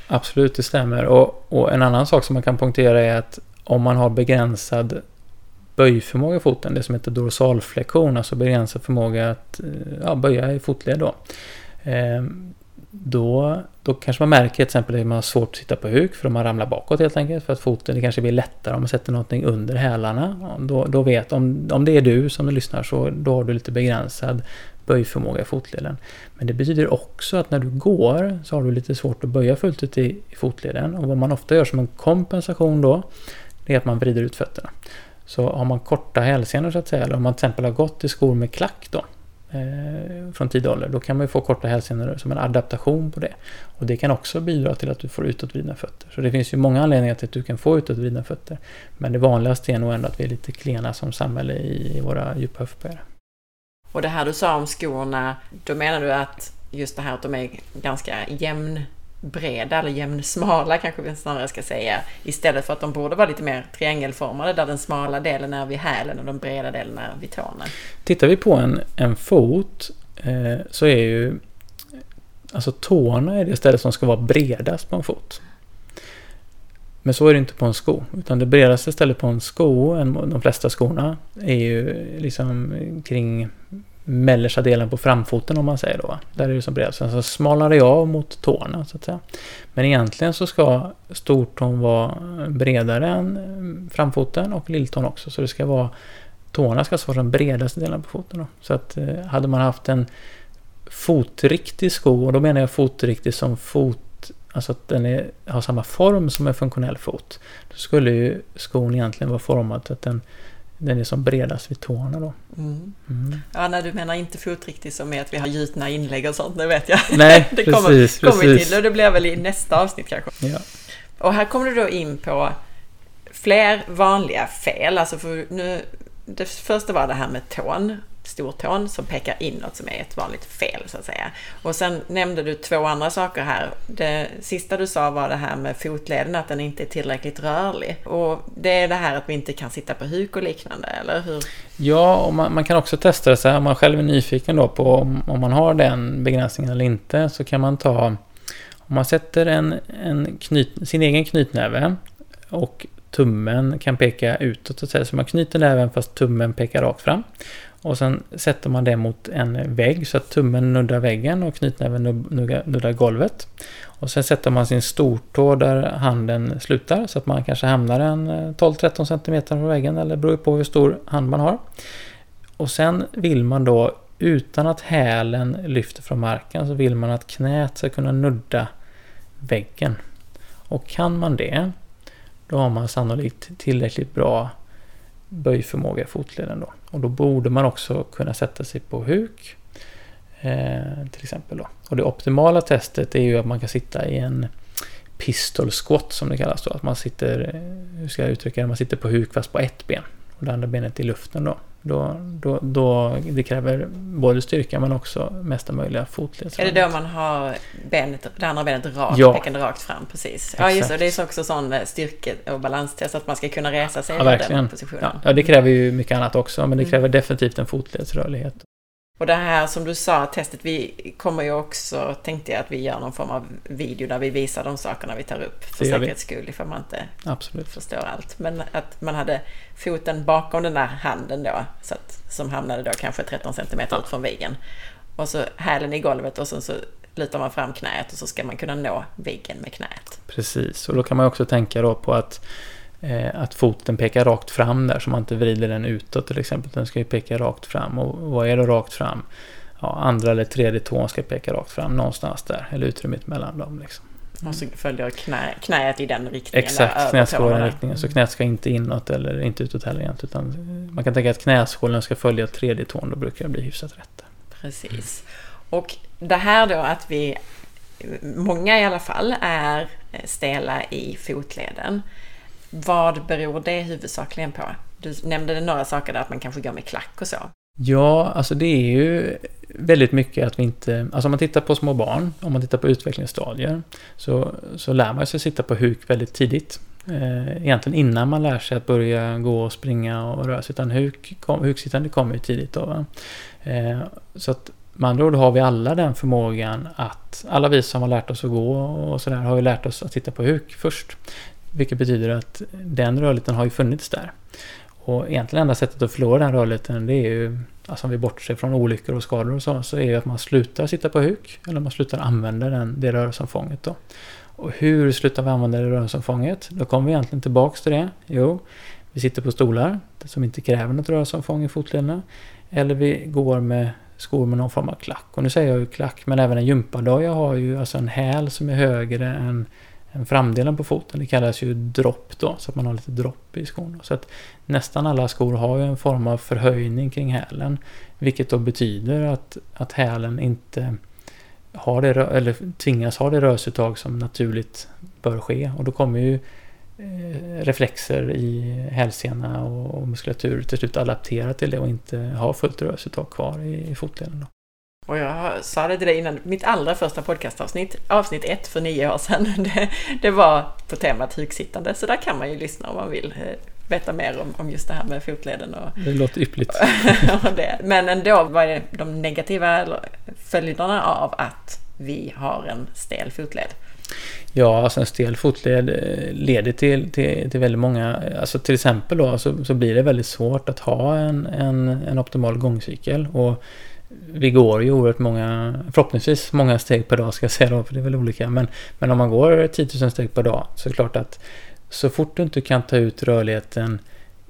S1: Absolut, det stämmer. Och, och en annan sak som man kan punktera är att om man har begränsad böjförmåga i foten, det som heter dorsalflexion, alltså begränsad förmåga att eh, ja, böja i fotled då. Ehm, då, då kanske man märker till exempel att man har svårt att sitta på huk för att man ramlar bakåt helt enkelt. För att foten, det kanske blir lättare om man sätter någonting under hälarna. Då, då vet, om, om det är du som lyssnar så då har du lite begränsad böjförmåga i fotleden. Men det betyder också att när du går så har du lite svårt att böja fullt ut i, i fotleden. Och vad man ofta gör som en kompensation då, det är att man vrider ut fötterna. Så har man korta hälsenor så att säga, eller om man till exempel har gått i skor med klack då, eh, från tidig ålder, då kan man ju få korta hälsenor som en adaptation på det. Och det kan också bidra till att du får utåtvridna fötter. Så det finns ju många anledningar till att du kan få utåtvridna fötter. Men det vanligaste är nog ändå att vi är lite klena som samhälle i, i våra djupa höftböjare.
S2: Och det här du sa om skorna, då menar du att just det här att de är ganska breda eller jämnsmala kanske vi snarare ska säga. Istället för att de borde vara lite mer triangelformade där den smala delen är vid hälen och den breda delen är vid tårna.
S1: Tittar vi på en, en fot eh, så är ju alltså tårna är det stället som ska vara bredast på en fot. Men så är det inte på en sko. Utan det bredaste stället på en sko, de flesta skorna, är ju liksom kring mellersta delen på framfoten om man säger då. Där är det som bredast. Sen så smalnar det av mot tårna så att säga. Men egentligen så ska stortån vara bredare än mm, framfoten och lilltån också. Så det ska vara tårna ska vara den bredaste delen på foten. Då. Så att eh, hade man haft en fotriktig sko, och då menar jag fotriktig som fot Alltså att den är, har samma form som en funktionell fot. Då skulle ju skon egentligen vara formad så att den, den är som bredast vid tårna då.
S2: Mm. Mm. Ja, när du menar inte fotriktig som är att vi har gjutna inlägg och sånt, det vet jag.
S1: Nej,
S2: det
S1: precis.
S2: kommer, kommer
S1: precis.
S2: till och det blir väl i nästa avsnitt kanske.
S1: Ja.
S2: Och här kommer du då in på fler vanliga fel. Alltså för nu, det första var det här med tån stortån som pekar inåt som är ett vanligt fel så att säga. Och sen nämnde du två andra saker här. Det sista du sa var det här med fotleden, att den inte är tillräckligt rörlig. Och det är det här att vi inte kan sitta på huk och liknande, eller hur?
S1: Ja, och man, man kan också testa det så här, om man själv är nyfiken då på om, om man har den begränsningen eller inte, så kan man ta om man sätter en, en knyt, sin egen knytnäve och tummen kan peka utåt, så, att säga. så man knyter näven fast tummen pekar rakt fram. Och sen sätter man det mot en vägg så att tummen nuddar väggen och knytnäven nuddar golvet. Och sen sätter man sin stortå där handen slutar så att man kanske hamnar en eh, 12-13 cm från väggen eller beror på hur stor hand man har. Och sen vill man då utan att hälen lyfter från marken så vill man att knät ska kunna nudda väggen. Och kan man det då har man sannolikt tillräckligt bra böjförmåga i fotleden då. Och då borde man också kunna sätta sig på huk. Eh, till exempel då. Och det optimala testet är ju att man kan sitta i en pistol squat som det kallas då. Att man sitter, hur ska jag uttrycka det, man sitter på huk fast på ett ben. Och det andra benet i luften då. Då, då, då, det kräver både styrka men också mesta möjliga fotledsrörlighet.
S2: Är det då man har benet, det andra benet rakt,
S1: Ja.
S2: pekande rakt fram? Precis.
S1: Exakt.
S2: Ja, just det. Det är också sån eh, styrke och balanstest att man ska kunna resa sig
S1: Ja,
S2: ur den positionen.
S1: Ja, ja, det kräver ju mycket annat också men det
S2: Mm.
S1: kräver definitivt en fotledsrörlighet.
S2: Och det här som du sa, testet, vi kommer ju också, tänkte jag att vi gör någon form av video där vi visar de sakerna vi tar upp för säkerhets skull ifall man inte
S1: Absolut.
S2: förstår allt. Men att man hade foten bakom den där handen då, så att, som hamnade då kanske 13 cm ut från väggen. Och så hälen i golvet och sen så lutar man fram knät och så ska man kunna nå väggen med knät.
S1: Precis, och då kan man också tänka då på att, att foten pekar rakt fram där så man inte vrider den utåt till exempel. Den ska ju peka rakt fram och vad är då rakt fram? Ja, andra eller tredje tån ska peka rakt fram någonstans där, eller utrymmet mellan dem. Liksom.
S2: Och så följer knä, knät i den riktningen.
S1: Exakt, knät ska i den riktningen. Så knät ska inte inåt eller inte utåt heller egentligen. Utan man kan tänka att knäskålen ska följa tredje tån, då brukar det bli hyfsat rätt.
S2: Precis. Och det här då att vi, många i alla fall, är stela i fotleden. Vad beror det huvudsakligen på? Du nämnde några saker där, att man kanske går med klack och så.
S1: Ja, alltså det är ju väldigt mycket att vi inte... Alltså om man tittar på små barn, om man tittar på utvecklingsstadier, så, så lär man sig sitta på huk väldigt tidigt. Eh, egentligen innan man lär sig att börja gå och springa och röra sig. Utan huk, kom, huksittande kommer ju tidigt då. Va? Eh, så att med andra ord har vi alla den förmågan att... Alla vi som har lärt oss att gå och sådär har ju lärt oss att sitta på huk först. Vilket betyder att den rörligheten har ju funnits där. Och egentligen enda sättet att förlora den rörligheten det är ju, alltså om vi bortser från olyckor och skador och så, så är ju att man slutar sitta på huk eller man slutar använda den, det rörelseomfånget då. Och hur slutar vi använda det rörelseomfånget? Då kommer vi egentligen tillbaks till det. Jo, vi sitter på stolar som inte kräver något rörelseomfång i fotlederna. Eller vi går med skor med någon form av klack. Och nu säger jag ju klack, men även en gympadoja har ju alltså en häl som är högre än, än framdelen på foten. Det kallas ju dropp då, så att man har lite dropp i skon. Så att nästan alla skor har ju en form av förhöjning kring hälen. Vilket då betyder att, att hälen inte har det, eller tvingas ha det rörelseuttag som naturligt bör ske. Och då kommer ju eh, reflexer i hälsena och muskulatur till slut adaptera till det och inte ha fullt rörelseuttag kvar i, i fotleden. Då.
S2: Och jag sa det till dig innan, mitt allra första podcastavsnitt, avsnitt ett för nio år sedan, det, det var på temat huksittande, så där kan man ju lyssna om man vill eh, veta mer om, om just det här med fotleden. Och,
S1: det låter yppligt.
S2: och det. Men ändå var det de negativa följderna av att vi har en stel fotled.
S1: Ja, alltså en stel fotled eh, leder till, till, till väldigt många, alltså till exempel då så, så blir det väldigt svårt att ha en, en, en optimal gångcykel. Och vi går ju oerhört många, förhoppningsvis många steg per dag ska jag säga då, för det är väl olika. Men, men om man går 10 000 steg per dag så är det klart att så fort du inte kan ta ut rörligheten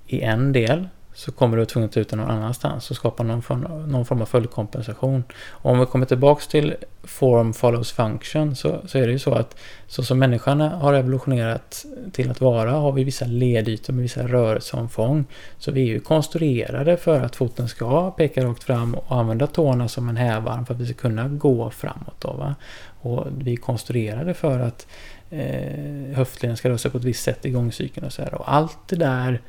S1: i en del så kommer du tvungen att ta ut den någon annanstans och skapa någon form, någon form av följdkompensation. Och om vi kommer tillbaks till form follows function så, så är det ju så att så som människan har evolutionerat till att vara har vi vissa ledytor med vissa rörelseomfång. Så vi är ju konstruerade för att foten ska peka rakt fram och använda tårna som en hävarm för att vi ska kunna gå framåt. Då, va? Och vi är konstruerade för att eh, höftleden ska röra sig på ett visst sätt i gångcykeln och så här. Och allt det där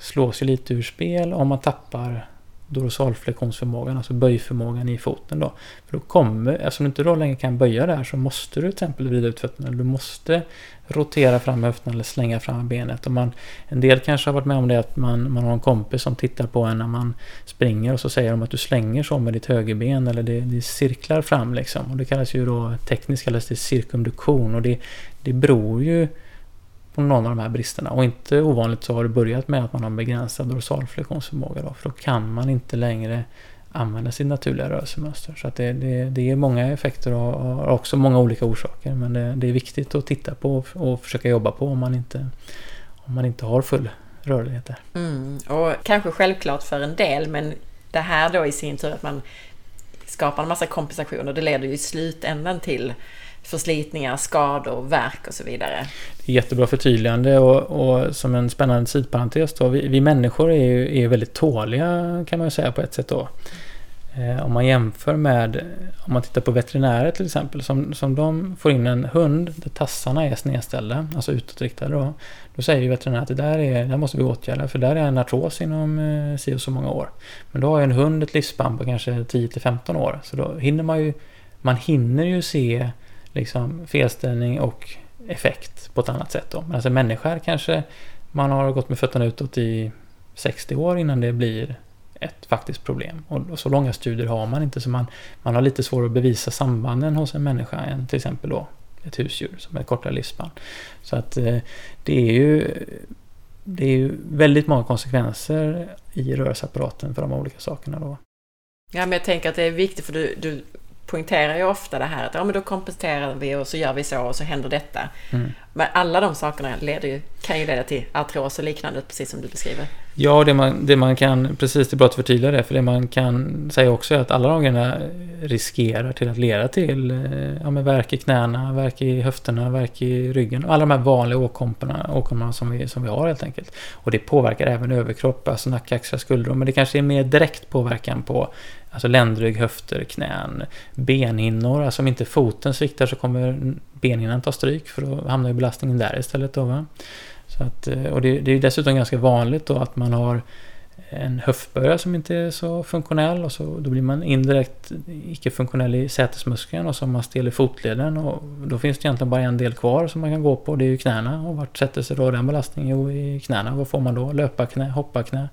S1: slås ju lite ur spel om man tappar dorsalflexionsförmågan, alltså böjförmågan i foten då. För då kommer, eftersom du inte då längre kan böja där så måste du till exempel vrida ut fötterna. Du måste rotera fram höften eller slänga fram benet. Och man, en del kanske har varit med om det att man, man har en kompis som tittar på en när man springer och så säger de att du slänger så med ditt högerben eller det, det cirklar fram liksom. Och det kallas ju då tekniskt kallas det cirkumduktion och det, det beror ju på någon av de här bristerna. Och inte ovanligt så har det börjat med att man har begränsad dorsalflexionsförmåga. Då, för då kan man inte längre använda sitt naturliga rörelsemönster. Så att det, det, det är många effekter och, har också många olika orsaker. Men det, det, är viktigt att titta på och, och försöka jobba på om man inte, om man inte har full rörlighet där.
S2: Mm, och kanske självklart för en del men det här då i sin tur att man skapar en massa kompensationer det leder ju i slutändan till förslitningar, skador, värk och så vidare.
S1: Det är jättebra förtydligande och, och som en spännande sidparentes då, vi, vi människor är ju är väldigt tåliga kan man ju säga på ett sätt då. Eh, om man jämför med, om man tittar på veterinärer till exempel, som, som de får in en hund där tassarna är snedställda, alltså utåtriktade då. Då säger ju veterinären att det där, är, det måste vi åtgärda för där är en artros inom eh, si och så många år. Men då har ju en hund ett livsspann på kanske 10 till 15 år. Så då hinner man ju, man hinner ju se liksom felställning och effekt på ett annat sätt. Då. Men alltså människor kanske man har gått med fötterna utåt i 60 år innan det blir ett faktiskt problem. Och så långa studier har man inte så man, man har lite svårare att bevisa sambanden hos en människa än till exempel då ett husdjur som är kortare livsspann. Så att eh, det är ju det är ju väldigt många konsekvenser i rörelseapparaten för de olika sakerna då.
S2: Ja, men jag tänker att det är viktigt för du, du poängterar ju ofta det här att ja, men då kompenserar vi och så gör vi så och så händer detta. Mm. Men alla de sakerna leder ju, kan ju leda till artros och liknande, precis som du beskriver.
S1: Ja, det man, det man kan, precis det är bra att förtydliga det, för det man kan säga också är att alla de grejerna riskerar till att leda till eh, ja, men värk i knäna, värk i höfterna, värk i ryggen. Alla de här vanliga åkommorna, åkommorna som, vi, som vi har helt enkelt. Och det påverkar även överkropp, alltså nacke, axlar, skuldror. Men det kanske är mer direkt påverkan på Alltså ländrygg, höfter, knän, benhinnor. Alltså om inte foten sviktar så kommer benhinnan ta stryk för då hamnar ju belastningen där istället. Då, va? Så att, eh, och det, det är dessutom ganska vanligt då att man har en höftböja som inte är så funktionell och så, då blir man indirekt icke-funktionell i sätesmuskeln och så har man stel i fotleden och då finns det egentligen bara en del kvar som man kan gå på, det är ju knäna och vart sätter sig då den belastningen? Jo, i knäna. Vad får man då? Löparknä, hopparknä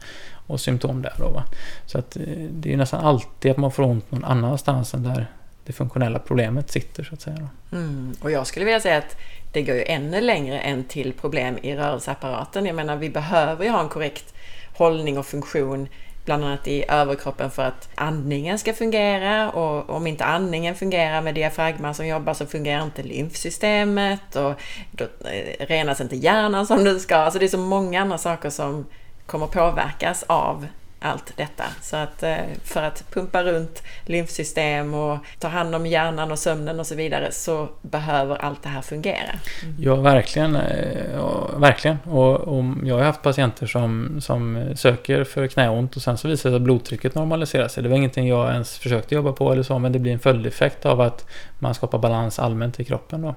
S1: och symptom där då. Va? Så att eh, det är nästan alltid att man får ont någon annanstans än där det funktionella problemet sitter så att säga.
S2: Mm, och jag skulle vilja säga att det går ju ännu längre än till problem i rörelseapparaten. Jag menar, vi behöver ju ha en korrekt hållning och funktion bland annat i överkroppen för att andningen ska fungera och om inte andningen fungerar med diafragman som jobbar så fungerar inte lymfsystemet och då eh, renas inte hjärnan som den ska. Alltså det är så många andra saker som kommer påverkas av allt detta. Så att eh, för att pumpa runt lymfsystem och ta hand om hjärnan och sömnen och så vidare så behöver allt det här fungera.
S1: Mm. Ja, verkligen. Eh, ja, verkligen. Och, och, jag har haft patienter som, som söker för knäont och sen så visar det sig att blodtrycket normaliserar sig. Det var ingenting jag ens försökte jobba på eller så, men det blir en följdeffekt av att man skapar balans allmänt i kroppen. Då.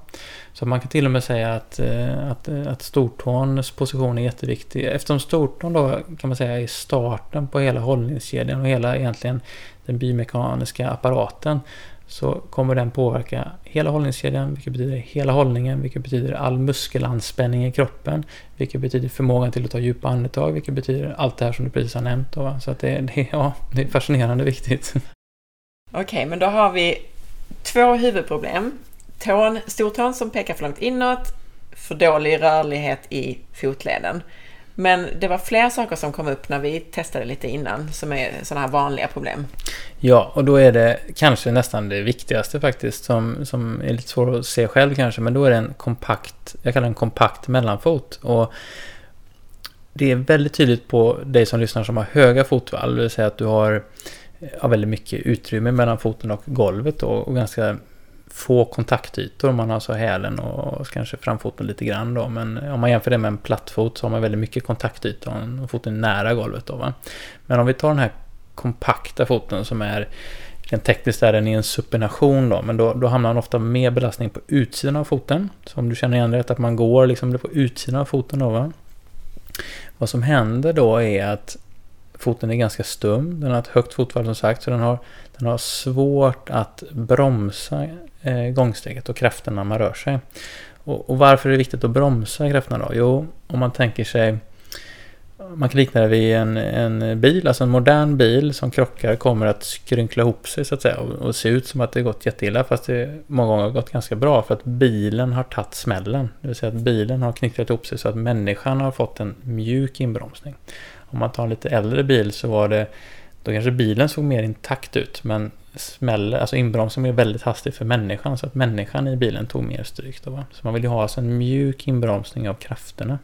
S1: Så man kan till och med säga att, eh, att, eh, att stortåns position är jätteviktig. Eftersom stortån då kan man säga är starten på hela hållningskedjan och hela egentligen den biomekaniska apparaten så kommer den påverka hela hållningskedjan, vilket betyder hela hållningen, vilket betyder all muskelanspänning i kroppen, vilket betyder förmågan till att ta djupa andetag, vilket betyder allt det här som du precis har nämnt. Då, Så att det, det, ja, det är fascinerande viktigt.
S2: Okej, okay, men då har vi två huvudproblem. Tån, stortån som pekar för långt inåt, för dålig rörlighet i fotleden. Men det var fler saker som kom upp när vi testade lite innan som är sådana här vanliga problem.
S1: Ja, och då är det kanske nästan det viktigaste faktiskt som, som är lite svårt att se själv kanske, men då är det en kompakt, jag kallar det en kompakt mellanfot. Och det är väldigt tydligt på dig som lyssnar som har höga fotvalv, det vill säga att du har ja, väldigt mycket utrymme mellan foten och golvet då, och ganska få kontaktytor om man har så hälen och kanske framfoten lite grann då. Men om man jämför det med en plattfot så har man väldigt mycket kontaktyta och foten nära golvet då. Va? Men om vi tar den här kompakta foten som är Rent tekniskt är den i en supination då, men då, då hamnar man ofta med belastning på utsidan av foten. Så om du känner igen rätt att man går liksom på utsidan av foten då va. Vad som händer då är att foten är ganska stum. Den har ett högt fotvalv som sagt, så den har, den har svårt att bromsa eh, gångsteget och krafterna man rör sig. Och, och, varför är det viktigt att bromsa krafterna då? Jo, om man tänker sig man kan likna det vid en, en bil, alltså en modern bil som krockar kommer att skrynkla ihop sig så att säga och, och se ut som att det gått jätteilla fast det många gånger har gått ganska bra för att bilen har tagit smällen. Det vill säga att bilen har knycklat ihop sig så att människan har fått en mjuk inbromsning. Om man tar en lite äldre bil så var det då kanske bilen såg mer intakt ut men smäller, alltså inbromsningen är väldigt hastig för människan så att människan i bilen tog mer stryk. Då, va? Så man vill ju ha alltså en mjuk inbromsning av krafterna.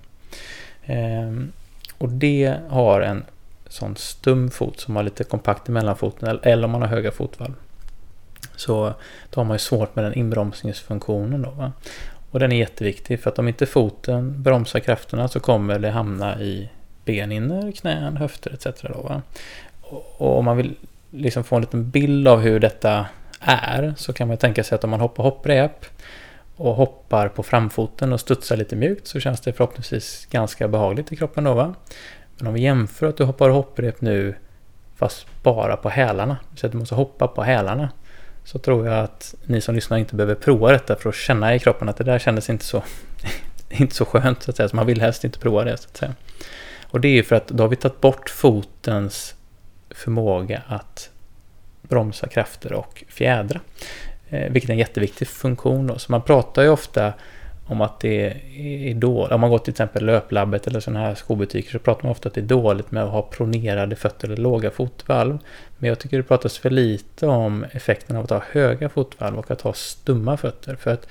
S1: Ehm, och det har en sån stum fot som har lite kompakt i mellanfoten eller om man har höga fotvalv. Så då har man ju svårt med den inbromsningsfunktionen då. Va? Och den är jätteviktig för att om inte foten bromsar krafterna så kommer det hamna i beninner, knän, höfter etc. Då, va? Och om man vill liksom få en liten bild av hur detta är så kan man tänka sig att om man hoppar hopprep och hoppar på framfoten och studsar lite mjukt så känns det förhoppningsvis ganska behagligt i kroppen då va. Men om vi jämför att du hoppar hopprep nu fast bara på hälarna, så att du måste hoppa på hälarna, så tror jag att ni som lyssnar inte behöver prova detta för att känna i kroppen att det där kändes inte så, inte så skönt så att säga, så man vill helst inte prova det så att säga. Och det är ju för att då har vi tagit bort fotens förmåga att bromsa krafter och fjädra. Eh, vilket är en jätteviktig funktion. Då. Så man pratar ju ofta om att det är dåligt. Om man går till exempel löplabbet eller sådana här skobutiker så pratar man ofta att det är dåligt med att ha pronerade fötter eller låga fotvalv. Men jag tycker det pratas för lite om effekten av att ha höga fotvalv och att ha stumma fötter. För att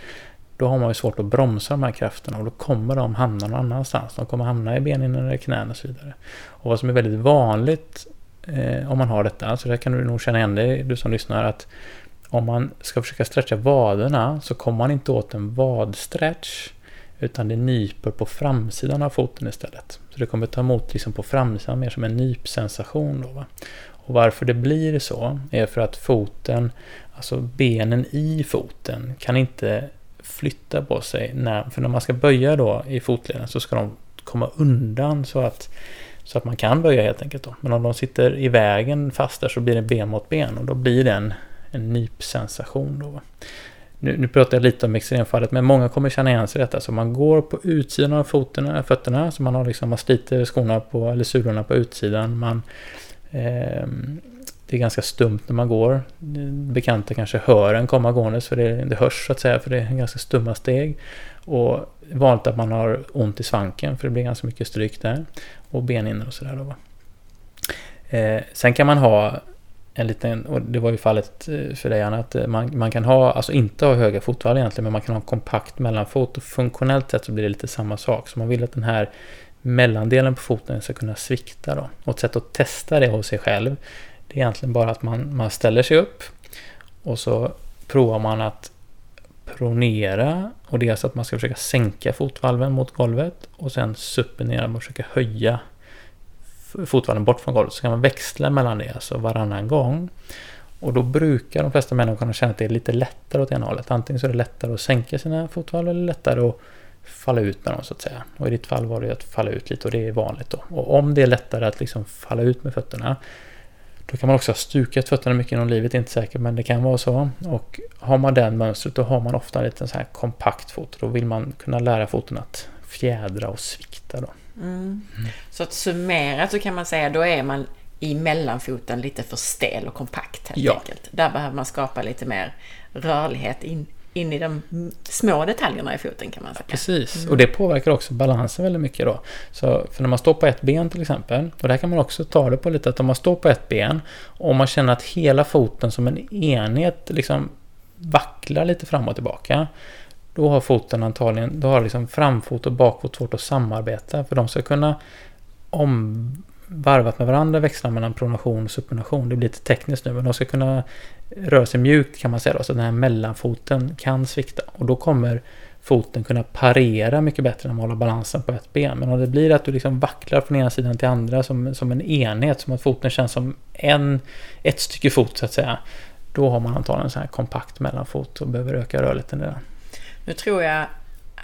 S1: då har man ju svårt att bromsa de här krafterna och då kommer de hamna någon annanstans. De kommer hamna i benen eller knäna och så vidare. Och vad som är väldigt vanligt eh, om man har detta, så det kan du nog känna igen dig, du som lyssnar, att om man ska försöka stretcha vaderna så kommer man inte åt en vadstretch utan det nyper på framsidan av foten istället. Så det kommer ta emot liksom på framsidan mer som en nypsensation. Då, va? Och varför det blir så är för att foten, alltså benen i foten, kan inte flytta på sig. När, för när man ska böja då i fotleden så ska de komma undan så att, så att man kan böja helt enkelt. Då. Men om de sitter i vägen fast där så blir det ben mot ben och då blir det en en nypsensation. Då. Nu, nu pratar jag lite om extremfallet, men många kommer känna igen sig i detta. Så man går på utsidan av foten, eh, fötterna, så man, har liksom, man sliter skorna på, eller sulorna på utsidan. Man, eh, det är ganska stumt när man går. Bekanta kanske hör en komma gåendes, för det, det hörs så att säga, för det är ganska stumma steg. Och vanligt att man har ont i svanken, för det blir ganska mycket stryk där. Och benhinnor och sådär. Eh, sen kan man ha en liten, och det var ju fallet eh, för dig Anna, att eh, man, man kan ha, alltså inte ha höga fotvalv egentligen, men man kan ha en kompakt mellanfot och funktionellt sett så blir det lite samma sak. Så man vill att den här mellandelen på foten ska kunna svikta. Då. Och ett sätt att testa det hos sig själv det är egentligen bara att man, man ställer sig upp och så provar man att pronera och det är alltså att man ska försöka sänka fotvalven mot golvet och sen supinera och försöka höja fotvalven bort från golvet. Så kan man växla mellan det, alltså varannan gång. Och då brukar de flesta människor kunna känna att det är lite lättare åt ena hållet. Antingen så är det lättare att sänka sina fotvalv eller lättare att falla ut med dem så att säga. Och i ditt fall var det att falla ut lite och det är vanligt då. Och om det är lättare att liksom falla ut med fötterna då kan man också ha stukat fötterna mycket genom livet, inte säkert, men det kan vara så. Och har man den mönstret, då har man ofta en liten så här kompakt fot. Då vill man kunna lära foten att fjädra och svikta. Då.
S2: Mm. Mm. Så att summera så kan man säga, då är man i mellanfoten lite för stel och kompakt helt ja. enkelt. Där behöver man skapa lite mer rörlighet in, in i de små detaljerna i foten kan man säga.
S1: Precis, mm. och det påverkar också balansen väldigt mycket då. Så för när man står på ett ben till exempel, och där kan man också ta det på lite att om man står på ett ben och man känner att hela foten som en enhet liksom vacklar lite fram och tillbaka. Då har foten antagligen, då har liksom framfot och bakfot svårt att samarbeta för de ska kunna om varvat med varandra växlar mellan pronation och supination. Det blir lite tekniskt nu, men de ska kunna röra sig mjukt kan man säga då, så den här mellanfoten kan svikta. Och då kommer foten kunna parera mycket bättre när man håller balansen på ett ben. Men om det blir att du liksom vacklar från ena sidan till andra som, som en enhet, som att foten känns som en, ett stycke fot så att säga. Då har man antagligen en sån här kompakt mellanfot och behöver öka rörligheten där.
S2: Nu tror jag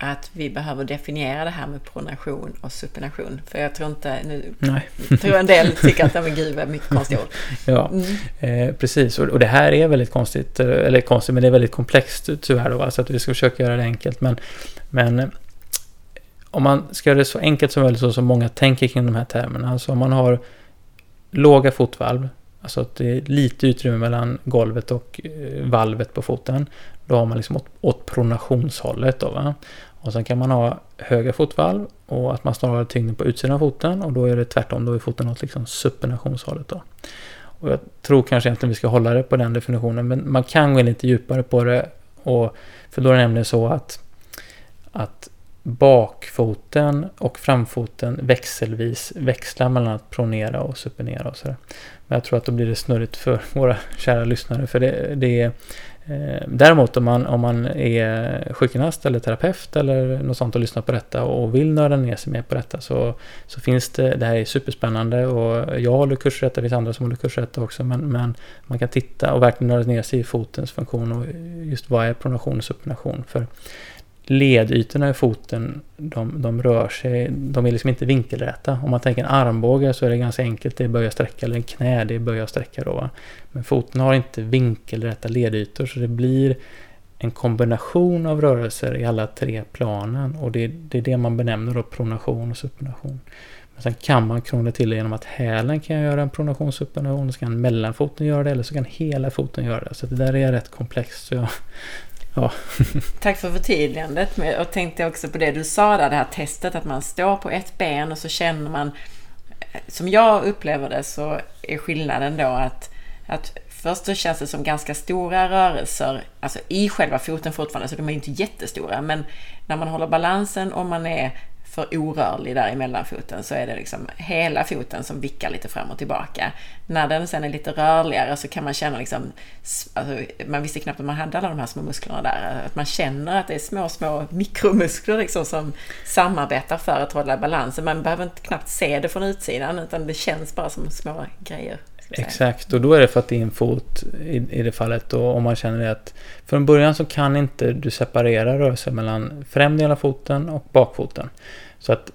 S2: att vi behöver definiera det här med pronation och supination. För jag tror inte, nu Nej. tror en del tycker att, men gud vad mycket konstiga ord.
S1: Ja, mm. eh, precis. Och, och, det här är väldigt konstigt, eh, eller konstigt, men det är väldigt komplext tyvärr då, va? så att vi ska försöka göra det enkelt. Men, men om man ska göra det så enkelt som möjligt, så som många tänker kring de här termerna, alltså om man har låga fotvalv, alltså att det är lite utrymme mellan golvet och eh, valvet på foten, då har man liksom åt, åt pronationshållet. Då, va? Och sen kan man ha höga fotvalv och att man snarare tyngden på utsidan av foten och då är det tvärtom, då är foten åt liksom supinationshållet. Då. Och jag tror kanske egentligen vi ska hålla det på den definitionen, men man kan gå in lite djupare på det. Och, för då är det nämligen så att, att bakfoten och framfoten växelvis växlar mellan att pronera och supinera och sådär. Men jag tror att då blir det snurrigt för våra kära lyssnare, för det, det är Eh, däremot om man, om man är sjukgymnast eller terapeut eller något sånt och lyssnar på detta och vill nörda ner sig mer på detta så, så finns det, det här är superspännande och jag håller kurser detta, det finns andra som håller kurser detta också men, men man kan titta och verkligen nörda ner sig i fotens funktion och just vad är pronation och supination. För ledytorna i foten, de, de rör sig, de är liksom inte vinkelräta. Om man tänker en armbåge så är det ganska enkelt, det är böja sträcka, eller en knä, det är böja sträcka då. Va? Men foten har inte vinkelräta ledytor så det blir en kombination av rörelser i alla tre planen och det, det är det man benämner då pronation och supination. Men sen kan man krångla till det genom att hälen kan göra en pronation supination, så kan mellanfoten göra det eller så kan hela foten göra det. Så det där är rätt komplext. Så jag Ja.
S2: Tack för förtydligandet. Jag tänkte också på det du sa där, det här testet att man står på ett ben och så känner man, som jag upplever det så är skillnaden då att, att först så känns det som ganska stora rörelser, alltså i själva foten fortfarande, så de är inte jättestora, men när man håller balansen och man är för orörlig där i mellanfoten så är det liksom hela foten som vickar lite fram och tillbaka. När den sen är lite rörligare så kan man känna liksom, alltså, man visste knappt att man hade alla de här små musklerna där, att man känner att det är små, små mikromuskler liksom som samarbetar för att hålla balansen. Man behöver inte knappt se det från utsidan utan det känns bara som små grejer.
S1: Exakt, och då är det för att din fot i, i det fallet och om man känner det att från början så kan inte du separera rörelsen mellan främre foten och bakfoten. Så att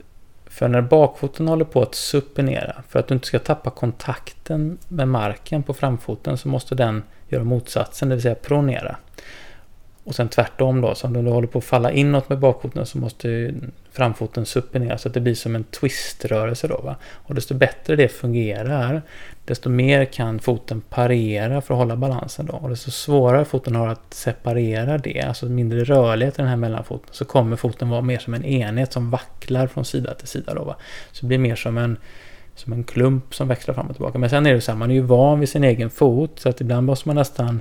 S1: för när bakfoten håller på att supinera, för att du inte ska tappa kontakten med marken på framfoten så måste den göra motsatsen, det vill säga pronera. Och sen tvärtom då, så om du håller på att falla inåt med bakfoten så måste framfoten supinera så att det blir som en twiströrelse då. Va? Och desto bättre det fungerar, desto mer kan foten parera för att hålla balansen då. Och desto svårare foten har att separera det, alltså mindre rörlighet i den här mellanfoten, så kommer foten vara mer som en enhet som vacklar från sida till sida då. Va? Så det blir mer som en som en klump som växlar fram och tillbaka. Men sen är det så här, man är ju van vid sin egen fot så att ibland måste man nästan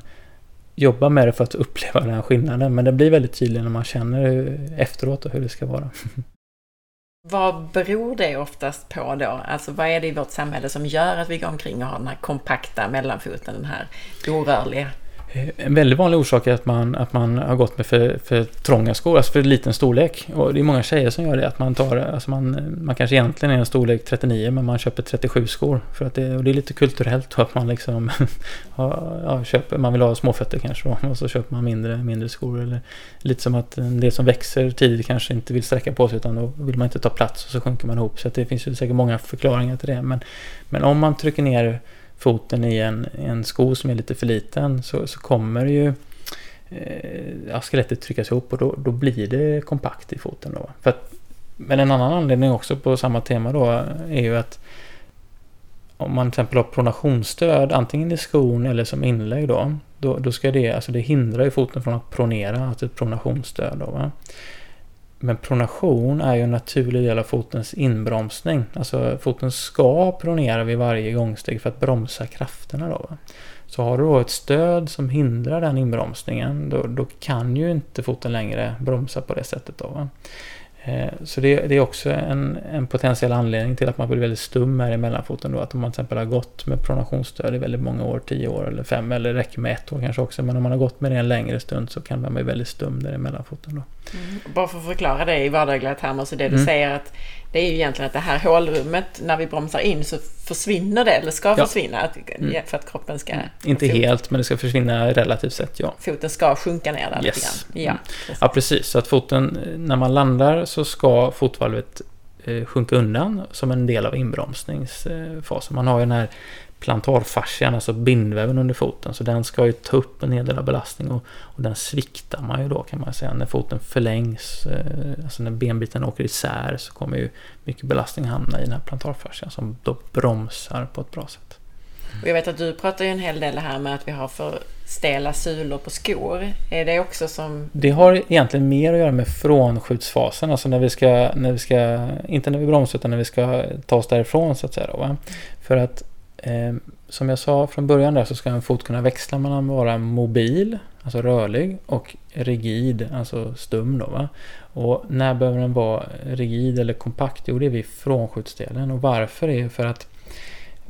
S1: jobba med det för att uppleva den här skillnaden. Men det blir väldigt tydligt när man känner efteråt och hur det ska vara.
S2: Vad beror det oftast på då? Alltså vad är det i vårt samhälle som gör att vi går omkring och har den här kompakta mellanfoten, den här orörliga?
S1: En väldigt vanlig orsak är att man, att man har gått med för, för trånga skor, alltså för liten storlek. Och det är många tjejer som gör det, att man tar, alltså man, man kanske egentligen är en storlek 39 men man köper 37 skor. För att det, och det är lite kulturellt att man liksom ja, köper, man vill ha småfötter kanske då, och så köper man mindre, mindre skor. Eller lite som att en del som växer tidigt kanske inte vill sträcka på sig utan då vill man inte ta plats och så sjunker man ihop. Så det finns ju säkert många förklaringar till det. Men, men om man trycker ner foten i en, en sko som är lite för liten så, så kommer ju eh, skelettet tryckas ihop och då, då blir det kompakt i foten. Då. För att, men en annan anledning också på samma tema då är ju att om man till exempel har pronationsstöd antingen i skon eller som inlägg då, då, då ska det, alltså det hindrar ju foten från att pronera, alltså ett pronationsstöd då. Va? Men pronation är ju en naturlig del av fotens inbromsning. Alltså foten ska pronera vid varje gångsteg för att bromsa krafterna. Då. Så har du då ett stöd som hindrar den inbromsningen då, då kan ju inte foten längre bromsa på det sättet. Då, Eh, så det, det, är också en, en potentiell anledning till att man blir väldigt stum här i mellanfoten då. Att om man till exempel har gått med pronationsstöd i väldigt många år, 10 år eller 5 eller det räcker med ett år kanske också. Men om man har gått med det en längre stund så kan man bli väldigt stum där i mellanfoten då.
S2: Mm. Bara för att förklara det i vardagliga termer så det du mm. säger att det är ju egentligen att det här hålrummet, när vi bromsar in så försvinner det, eller ska ja. försvinna, att, mm. för att kroppen ska... Mm.
S1: Inte helt, men det ska försvinna relativt sett, ja.
S2: Foten ska sjunka ner där
S1: yes.
S2: lite grann. Ja,
S1: mm. ja, precis. Så att foten, när man landar så ska fotvalvet eh, sjunka undan som en del av inbromsningsfasen. Man har ju den här plantarfascian, alltså bindväven under foten. Så den ska ju ta upp en hel del av belastning och, och den sviktar man ju då kan man säga. När foten förlängs, eh, alltså när benbiten åker isär så kommer ju mycket belastning hamna i den här plantarfascian som då bromsar på ett bra sätt.
S2: Och jag vet att du pratar ju en hel del här med att vi har för stela sulor på skor. Är det också som...
S1: Det har egentligen mer att göra med frånskjutsfasen, alltså när vi ska, när vi ska inte när vi bromsar utan när vi ska ta oss därifrån så att säga. Då? För att Eh, som jag sa från början där så ska en fot kunna växla mellan att vara mobil, alltså rörlig, och rigid, alltså stum. Då, va? Och när behöver den vara rigid eller kompakt? Jo, det är vid frånskjutsdelen. Och varför är det för att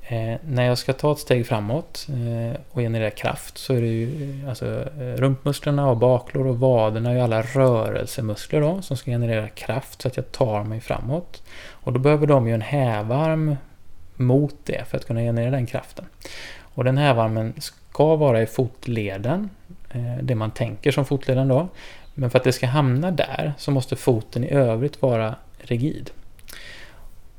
S1: eh, när jag ska ta ett steg framåt eh, och generera kraft så är det ju eh, alltså, eh, rumpmusklerna och baklår och vaderna är alla rörelsemuskler då som ska generera kraft så att jag tar mig framåt. Och då behöver de ju en hävarm mot det för att kunna generera den kraften. Och den här varmen ska vara i fotleden, eh, det man tänker som fotleden då. Men för att det ska hamna där så måste foten i övrigt vara rigid.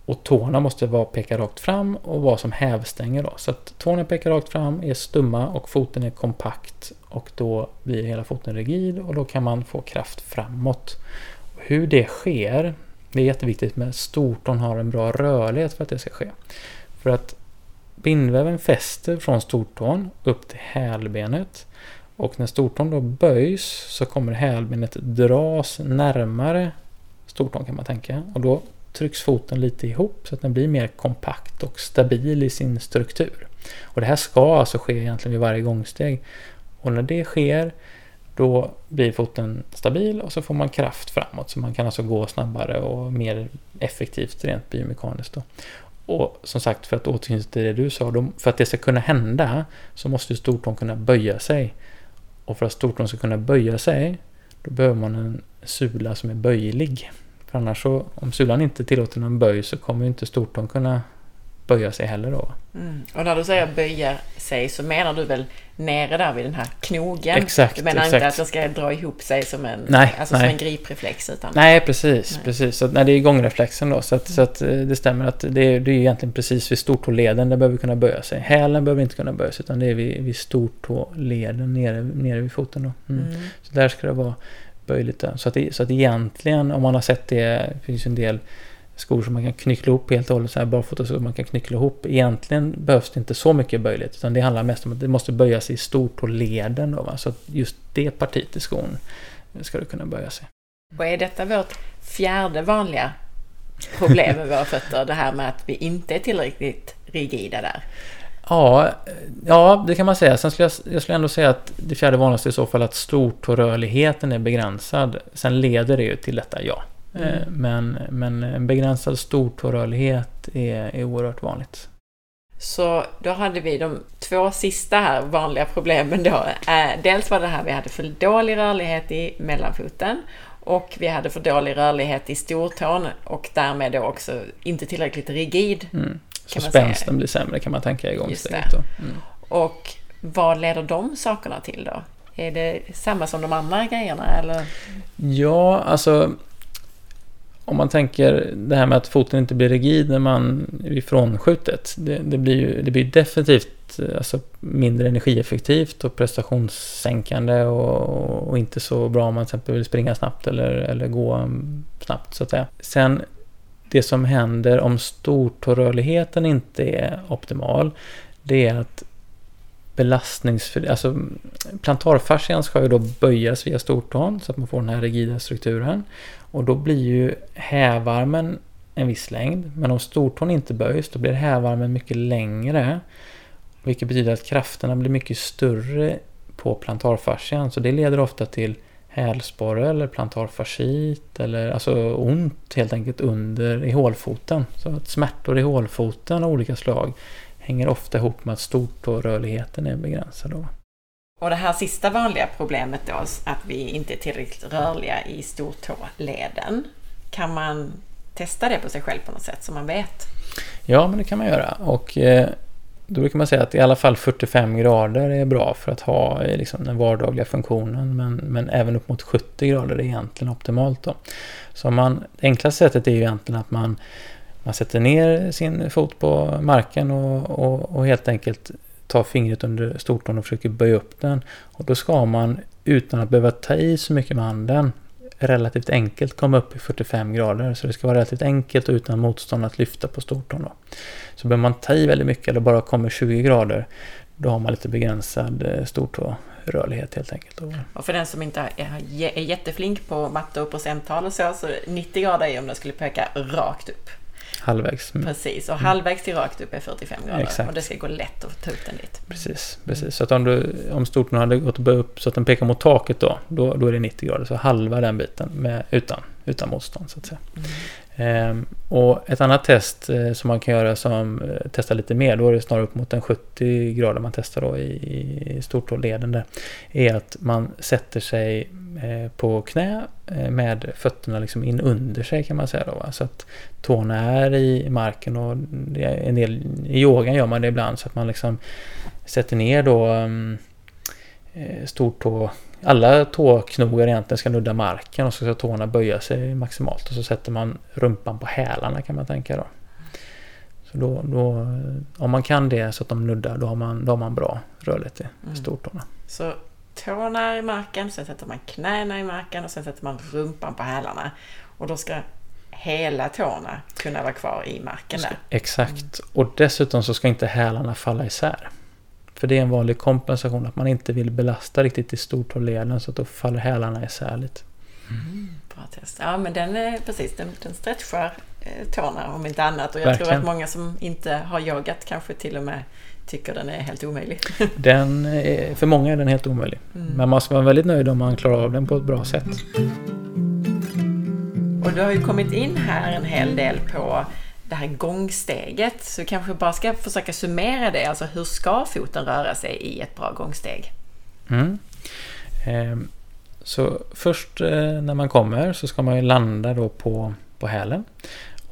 S1: Och tårna måste vara peka rakt fram och vara som hävstänger då. Så att tårna pekar rakt fram, är stumma och foten är kompakt och då blir hela foten rigid och då kan man få kraft framåt. Hur det sker, det är jätteviktigt med stortån har en bra rörlighet för att det ska ske. För att bindväven fäster från stortån upp till hälbenet. Och när stortån då böjs så kommer hälbenet dras närmare stortån kan man tänka. Och då trycks foten lite ihop så att den blir mer kompakt och stabil i sin struktur. Och det här ska alltså ske egentligen vid varje gångsteg. Och när det sker då blir foten stabil och så får man kraft framåt så man kan alltså gå snabbare och mer effektivt rent biomekaniskt. Då. Och som sagt, för att återknyta till det du sa, då, för att det ska kunna hända så måste stortån kunna böja sig. Och för att stortån ska kunna böja sig, då behöver man en sula som är böjlig. För annars så, om sulan inte tillåter någon böj så kommer inte stortån kunna böja sig heller då.
S2: Mm. Och när du säger böja sig så menar du väl nere där vid den här knogen?
S1: Exakt.
S2: Du menar
S1: exakt.
S2: inte att den ska dra ihop sig som en,
S1: nej,
S2: alltså
S1: nej.
S2: som en gripreflex? Utan...
S1: Nej, precis. Nej. precis. Så, nej, det är gångreflexen då. Så, att, mm. så att eh, det stämmer att det är, det är egentligen precis vid stortåleden den behöver kunna böja sig. Hälen behöver inte kunna böja sig utan det är vid, vid stortåleden nere, nere vid foten. Då. Mm. Mm. Så där ska det vara böjligt. Så att, så att egentligen, om man har sett det, det finns en del skor som man kan knyckla ihop helt och hållet så här barfota så man kan knyckla ihop. Egentligen behövs det inte så mycket böjligt utan det handlar mest om att det måste böjas i stort på leden då, va? så att just det partiet i skon ska det kunna böja sig.
S2: Och är detta vårt fjärde vanliga problem med våra fötter? Det här med att vi inte är tillräckligt rigida där?
S1: Ja, ja, det kan man säga. Sen skulle jag, jag skulle ändå säga att det fjärde vanligaste är i så fall att stortårörligheten är begränsad. Sen leder det ju till detta, ja. Mm. Men, men en begränsad stortårörlighet är, är oerhört vanligt.
S2: Så då hade vi de två sista här vanliga problemen då. Dels var det här vi hade för dålig rörlighet i mellanfoten och vi hade för dålig rörlighet i stortån och därmed då också inte tillräckligt rigid.
S1: Mm. Så spänsten blir sämre kan man tänka i gångsteget. Mm.
S2: Och vad leder de sakerna till då? Är det samma som de andra grejerna eller?
S1: Ja, alltså om man tänker det här med att foten inte blir rigid när man är frånskjutet. Det, det blir ju det blir definitivt eh, alltså, mindre energieffektivt och prestationssänkande och, och, inte så bra om man till exempel vill springa snabbt eller, eller gå mm, snabbt så att säga. Sen det som händer om stortårörligheten inte är optimal, det är att belastningsför... Alltså plantarfascian ska ju då böjas via stortån så att man får den här rigida strukturen. Och då blir ju hävarmen en viss längd. Men om stortån inte böjs då blir hävarmen mycket längre. Vilket betyder att krafterna blir mycket större på plantarfascian. Så det leder ofta till hälsporre eller plantarfascit eller alltså ont helt enkelt under i hålfoten. Så att smärtor i hålfoten av olika slag hänger ofta ihop med att stortårörligheten är begränsad. Då.
S2: Och det här sista vanliga problemet då, att vi inte är tillräckligt rörliga i stortåleden. Kan man testa det på sig själv på något sätt så man vet?
S1: Ja, men det kan man göra. Och eh, då brukar man säga att i alla fall 45 grader är bra för att ha i liksom, den vardagliga funktionen. Men, men även upp mot 70 grader är egentligen optimalt. Då. Så man, det enklaste sättet är ju egentligen att man, man sätter ner sin fot på marken och, och, och helt enkelt tar fingret under stortån och försöker böja upp den. Och då ska man utan att behöva ta i så mycket med handen relativt enkelt komma upp i 45 grader. Så det ska vara relativt enkelt och utan motstånd att lyfta på stortån. Då. Så behöver man ta i väldigt mycket eller bara kommer 20 grader då har man lite begränsad eh, stortårörlighet helt enkelt.
S2: Och för den som inte är jätteflink på matte och procenttal och så, så 90 grader är om den skulle peka rakt upp.
S1: Halvvägs.
S2: Mm. Precis, och mm. halvvägs till rakt upp är 45 grader. Exakt. Och det ska gå lätt att ta upp den dit.
S1: Precis, precis. Så att om, du, om stortån hade gått upp så att den pekar mot taket då, då, då är det 90 grader. Så halva den biten med, utan, utan motstånd så att säga. Mm. Ehm, och ett annat test eh, som man kan göra som eh, testar lite mer, då är det snarare upp mot en 70 grader man testar då i, i stortåleden där, är att man sätter sig på knä eh, med fötterna liksom in under sig kan man säga då. Va? Så att tårna är i marken och en del, i yogan gör man det ibland så att man liksom sätter ner då um, stortå alla tåknogar egentligen ska nudda marken och så ska tårna böja sig maximalt och så sätter man rumpan på hälarna kan man tänka då. Så då, då om man kan det så att de nuddar då har man, då har man bra rörlighet i mm. stortårna.
S2: Så tårna i marken, sen sätter man knäna i marken och sen sätter man rumpan på hälarna. Och då ska hela tårna kunna vara kvar i marken där.
S1: Exakt. Och dessutom så ska inte hälarna falla isär. För det är en vanlig kompensation att man inte vill belasta riktigt i stortåleden så att då faller hälarna isär lite.
S2: Mm, bra test. Ja men den är precis, den, den stretchar eh, tårna om inte annat. Och jag Verkligen. tror att många som inte har yogat kanske till och med tycker den är helt omöjlig.
S1: Den är, för många är den helt omöjlig. Mm. Men man ska vara väldigt nöjd om man klarar av den på ett bra sätt.
S2: Och du har ju kommit in här en hel del på det här gångsteget. Så vi kanske bara ska försöka summera det. Alltså hur ska foten röra sig i ett bra gångsteg?
S1: Mm. Eh, så först eh, när man kommer så ska man ju landa då på, på hälen.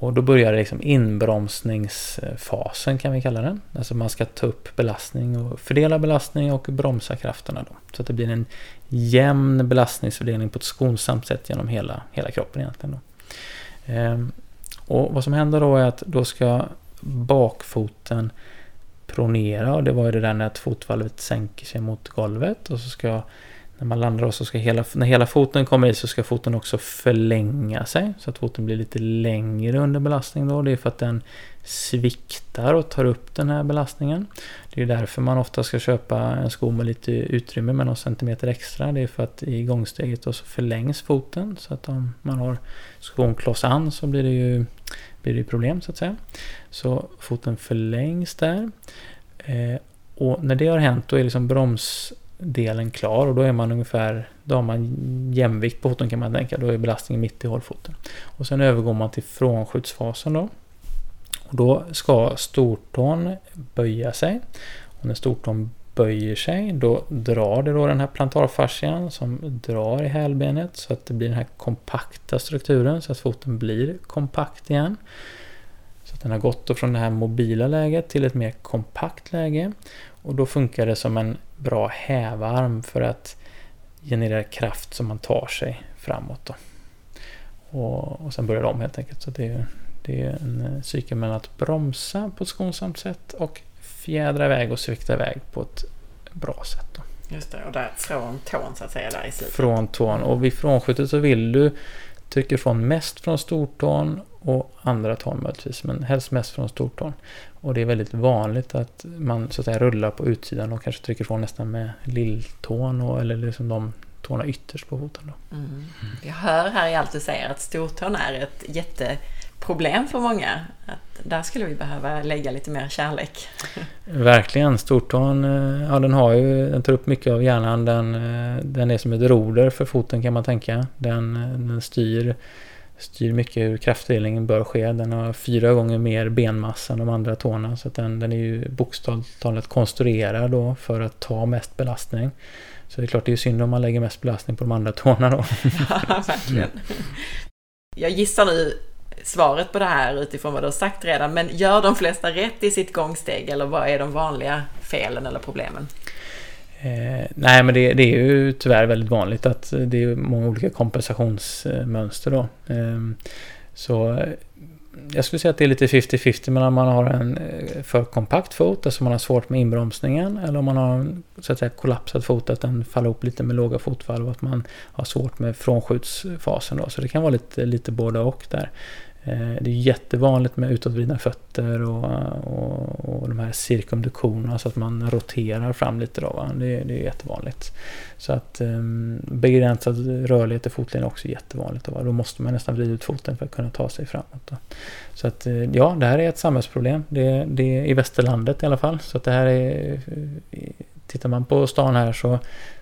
S1: Och då börjar liksom inbromsningsfasen kan vi kalla den. Alltså man ska ta upp belastning och fördela belastning och bromsa krafterna då. Så att det blir en jämn belastningsfördelning på ett skonsamt sätt genom hela, hela kroppen egentligen. Då. Ehm, och vad som händer då är att då ska bakfoten pronera och det var ju det där när fotvalvet sänker sig mot golvet och så ska när man landar så ska hela, när hela foten kommer i så ska foten också förlänga sig så att foten blir lite längre under belastning då. Det är för att den sviktar och tar upp den här belastningen. Det är därför man ofta ska köpa en sko med lite utrymme med någon centimeter extra. Det är för att i gångsteget då så förlängs foten så att om man har skon kloss an så blir det ju blir det problem så att säga. Så foten förlängs där. Eh, och när det har hänt då är liksom delen klar och då är man ungefär Då har man jämvikt på foten kan man tänka. Då är belastningen mitt i hållfoten. Och sen övergår man till frånskjutsfasen då. Och då ska stortån böja sig. Och när stortån böjer sig då drar det då den här plantarfascian som drar i hälbenet så att det blir den här kompakta strukturen så att foten blir kompakt igen. Så att den har gått då från det här mobila läget till ett mer kompakt läge. Och då funkar det som en bra hävarm för att generera kraft som man tar sig framåt. Då. Och, och sen börjar det om helt enkelt. Så det är, det är en cykel mellan att bromsa på ett skonsamt sätt och fjädra iväg och svikta iväg på ett bra sätt. Då.
S2: Just det, och där från tån så att säga där i slutet.
S1: Från tån. Och vid frånskjutet så vill du trycka ifrån mest från stortån och andra tån möjligtvis, men helst mest från stortån. Och det är väldigt vanligt att man så att säga rullar på utsidan och kanske trycker ifrån nästan med lilltån och, eller liksom de tårna ytterst på foten. Då. Mm.
S2: Jag hör här i allt du säger att stortån är ett jätteproblem för många. Att där skulle vi behöva lägga lite mer kärlek.
S1: Verkligen. Stortån, eh, ja den har ju, den tar upp mycket av hjärnan. Den, eh, den är som ett roder för foten kan man tänka. Den, eh, den styr styr mycket hur kraftdelningen bör ske. Den har fyra gånger mer benmassa än de andra tårna så att den, den är ju bokstavligt talat konstruerad då för att ta mest belastning. Så det är klart det är synd om man lägger mest belastning på de andra tårna då.
S2: Ja, verkligen. Jag gissar nu svaret på det här utifrån vad du har sagt redan, men gör de flesta rätt i sitt gångsteg eller vad är de vanliga felen eller problemen?
S1: Eh, nej, men det, det, är ju tyvärr väldigt vanligt att det är många olika kompensationsmönster då. Ehm, eh, så jag skulle säga att det är lite 50-50 mellan om man har en eh, för kompakt fot, alltså man har svårt med inbromsningen, eller om man har en så att säga, kollapsad fot, att den faller upp lite med låga fotvalv och att man har svårt med frånskjutsfasen. Då. Så det kan vara lite, lite både och där. Eh, det är jättevanligt med utåtvridna fötter och, och, och de här cirkumduktionerna så att man roterar fram lite. Då, va? Det, det är jättevanligt. Så att um, begränsad rörlighet i fotleden är också jättevanligt. Då, då måste man nästan vrida ut foten för att kunna ta sig framåt. Då. Så att eh, ja, det här är ett samhällsproblem. Det, det är i västerlandet i alla fall. Så att det här är... Eh, tittar man på stan här så,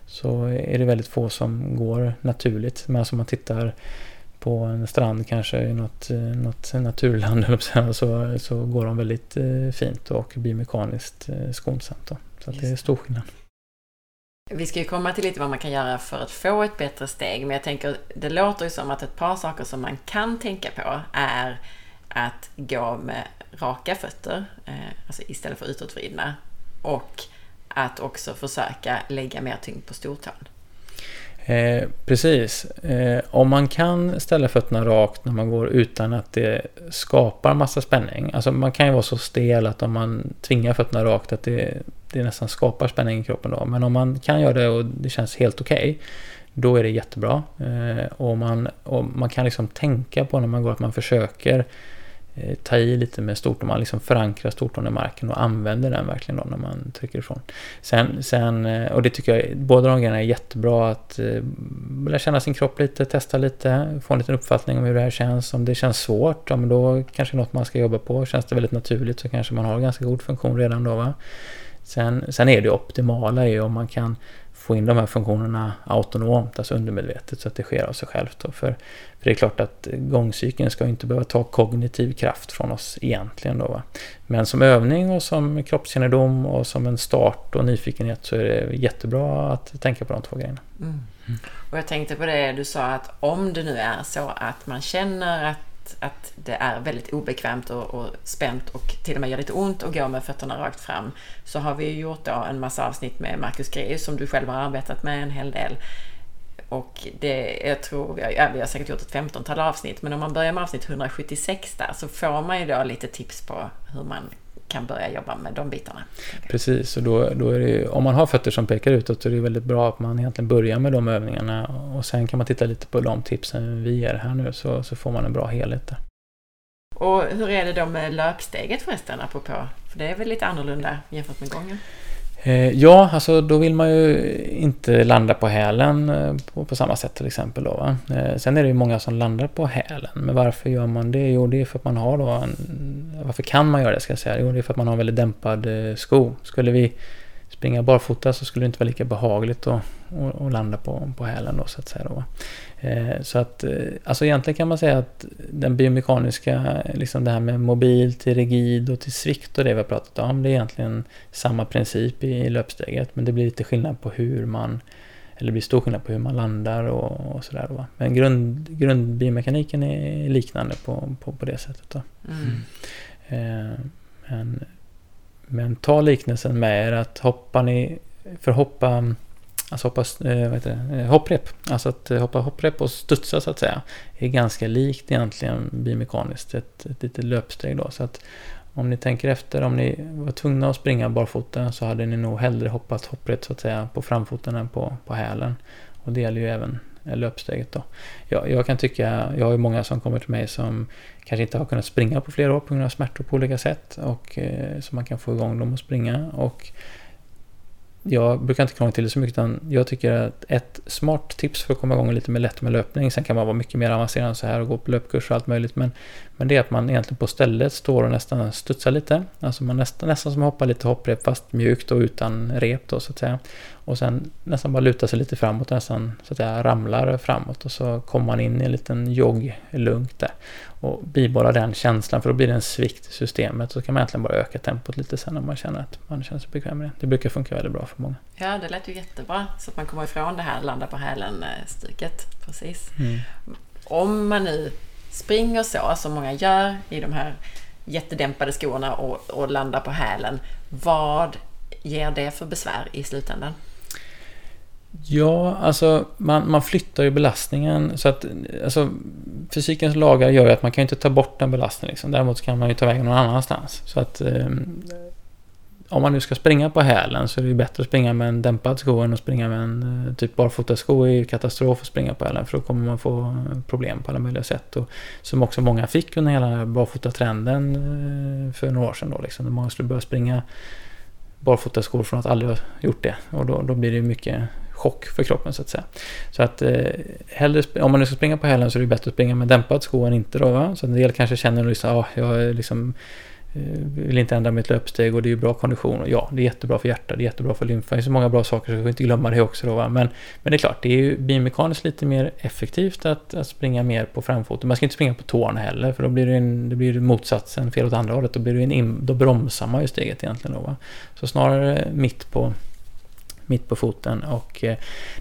S1: så är det väldigt få som går naturligt. Men alltså man tittar på en strand kanske i något, eh, något naturland så, så går de väldigt eh, fint och biomekaniskt eh, skonsamt. Då. Så det är stor skillnad.
S2: Vi ska ju komma till lite vad man kan göra för att få ett bättre steg, men jag tänker det låter ju som att ett par saker som man kan tänka på är att gå med raka fötter, alltså istället för utåtvridna, och att också försöka lägga mer tyngd på stortån.
S1: Eh, precis. Eh, om man kan ställa fötterna rakt när man går utan att det skapar massa spänning. Alltså man kan ju vara så stel att om man tvingar fötterna rakt att det, det nästan skapar spänning i kroppen då. Men om man kan göra det och det känns helt okej. Okay, då är det jättebra. Eh, och, man, och man kan liksom tänka på när man går att man försöker Eh, ta i lite med stortån, man liksom förankrar stortån i marken och använder den verkligen då när man trycker ifrån. Sen, sen eh, och det tycker jag, båda de grejerna är jättebra att eh, lära känna sin kropp lite, testa lite, få en liten uppfattning om hur det här känns. Om det känns svårt, ja men då kanske något man ska jobba på. Känns det väldigt naturligt så kanske man har ganska god funktion redan då va. Sen, sen är det optimala är ju om man kan få in de här funktionerna autonomt, alltså undermedvetet, så att det sker av sig självt. Då. För, för det är klart att gångcykeln ska inte behöva ta kognitiv kraft från oss egentligen. Då, va? Men som övning och som kroppskännedom och som en start och nyfikenhet så är det jättebra att tänka på de två grejerna. Mm.
S2: Mm. Och jag tänkte på det du sa att om det nu är så att man känner att att, det är väldigt obekvämt och, och spänt och till och med gör lite ont att gå med fötterna rakt fram. Så har vi gjort då en massa avsnitt med Marcus Greus som du själv har arbetat med en hel del. Och det, jag tror, ja, vi har säkert gjort ett 15-tal avsnitt, men om man börjar med avsnitt 176 där så får man ju då lite tips på hur man kan börja jobba med de bitarna.
S1: Precis, och då, då är det, om man har fötter som pekar utåt så är det väldigt bra att man egentligen börjar med de övningarna och sen kan man titta lite på de tipsen vi ger här nu så, så får man en bra helhet där.
S2: Och hur är det då med löpsteget förresten, apropå? För det är väl lite annorlunda jämfört med gången?
S1: Eh, ja, alltså då vill man ju inte landa på hälen eh, på, på samma sätt till exempel. Då, va? Eh, sen är det ju många som landar på hälen. Men varför gör man det? Jo, det är för att man har då en... Varför kan man göra det ska jag säga? Jo, det är för att man har en väldigt dämpad sko. Skulle vi, springa barfota så skulle det inte vara lika behagligt att, att, att landa på, på hälen då så att säga. Då. Eh, så att, eh, alltså egentligen kan man säga att den biomekaniska, liksom det här med mobil till rigid och till svikt och det vi har pratat om, det är egentligen samma princip i löpsteget, men det blir lite skillnad på hur man, eller det blir stor skillnad på hur man landar och, och sådär. Men grund, grundbiomekaniken är liknande på, på, på det sättet. Då. Mm. Eh, men, men ta liknelsen med er att hoppar ni, för hoppa Alltså hoppa, eh, vad heter det, eh, hopprep. Alltså att eh, hoppa hopprep och studsa så att säga. Är ganska likt egentligen biomekaniskt. Ett, ett litet löpsteg då. Så att om ni tänker efter, om ni var tvungna att springa barfota så hade ni nog hellre hoppat hopprep så att säga på framfoten än på, på hälen. Och det gäller ju även eh, löpsteget då. Jag, jag kan tycka, jag har ju många som kommer till mig som kanske inte har kunnat springa på flera år på grund av smärtor på olika sätt. Och eh, så man kan få igång dem att springa. Och jag brukar inte krångla till det så mycket utan jag tycker att ett smart tips för att komma igång lite mer lätt med löpning, sen kan man vara mycket mer avancerad än så här och gå på löpkurs och allt möjligt, men, men det är att man egentligen på stället står och nästan studsar lite. Alltså man nästan, nästan som att hoppa lite hopprep fast mjukt och utan rep då så att säga. Och sen nästan bara luta sig lite framåt och nästan så att säga ramlar framåt och så kommer man in i en liten jogglunk där. Och bibehålla den känslan för då blir det en svikt i systemet. Så kan man egentligen bara öka tempot lite sen när man känner att man känner sig bekväm med det. Det brukar funka väldigt bra för många.
S2: Ja, det lät ju jättebra. Så att man kommer ifrån det här landa på hälen-stycket. Precis. Mm. Om man nu springer så, som många gör i de här jättedämpade skorna och, och landar på hälen. Vad ger det för besvär i slutändan?
S1: Ja, alltså man, man flyttar ju belastningen så att alltså, fysikens lagar gör ju att man kan inte ta bort den belastningen. Liksom. Däremot kan man ju ta vägen någon annanstans. Så att eh, om man nu ska springa på hälen så är det ju bättre att springa med en dämpad sko än att springa med en eh, typ barfotasko är ju katastrof att springa på hälen för då kommer man få problem på alla möjliga sätt. Och som också många fick under hela barfotatrenden eh, för några år sedan då liksom. Många skulle börja springa barfotaskor från att aldrig ha gjort det. Och då, då blir det mycket chock för kroppen så att säga. Så att eh, hellre, om man nu ska springa på hälen så är det bättre att springa med dämpad sko än inte då. Va? Så en del kanske känner liksom, ah, jag liksom eh, vill inte ändra mitt löpsteg och det är ju bra kondition. Och ja, det är jättebra för hjärtat, det är jättebra för lymfa. Det är så många bra saker så vi får inte glömma det också. Då, va? Men, men det är klart, det är ju biomekaniskt lite mer effektivt att, att springa mer på framfoten. Man ska inte springa på tårna heller för då blir det, en, det blir motsatsen, fel åt andra hållet. Då, blir det en, då bromsar man ju steget egentligen. Då, va? Så snarare mitt på mitt på foten och eh,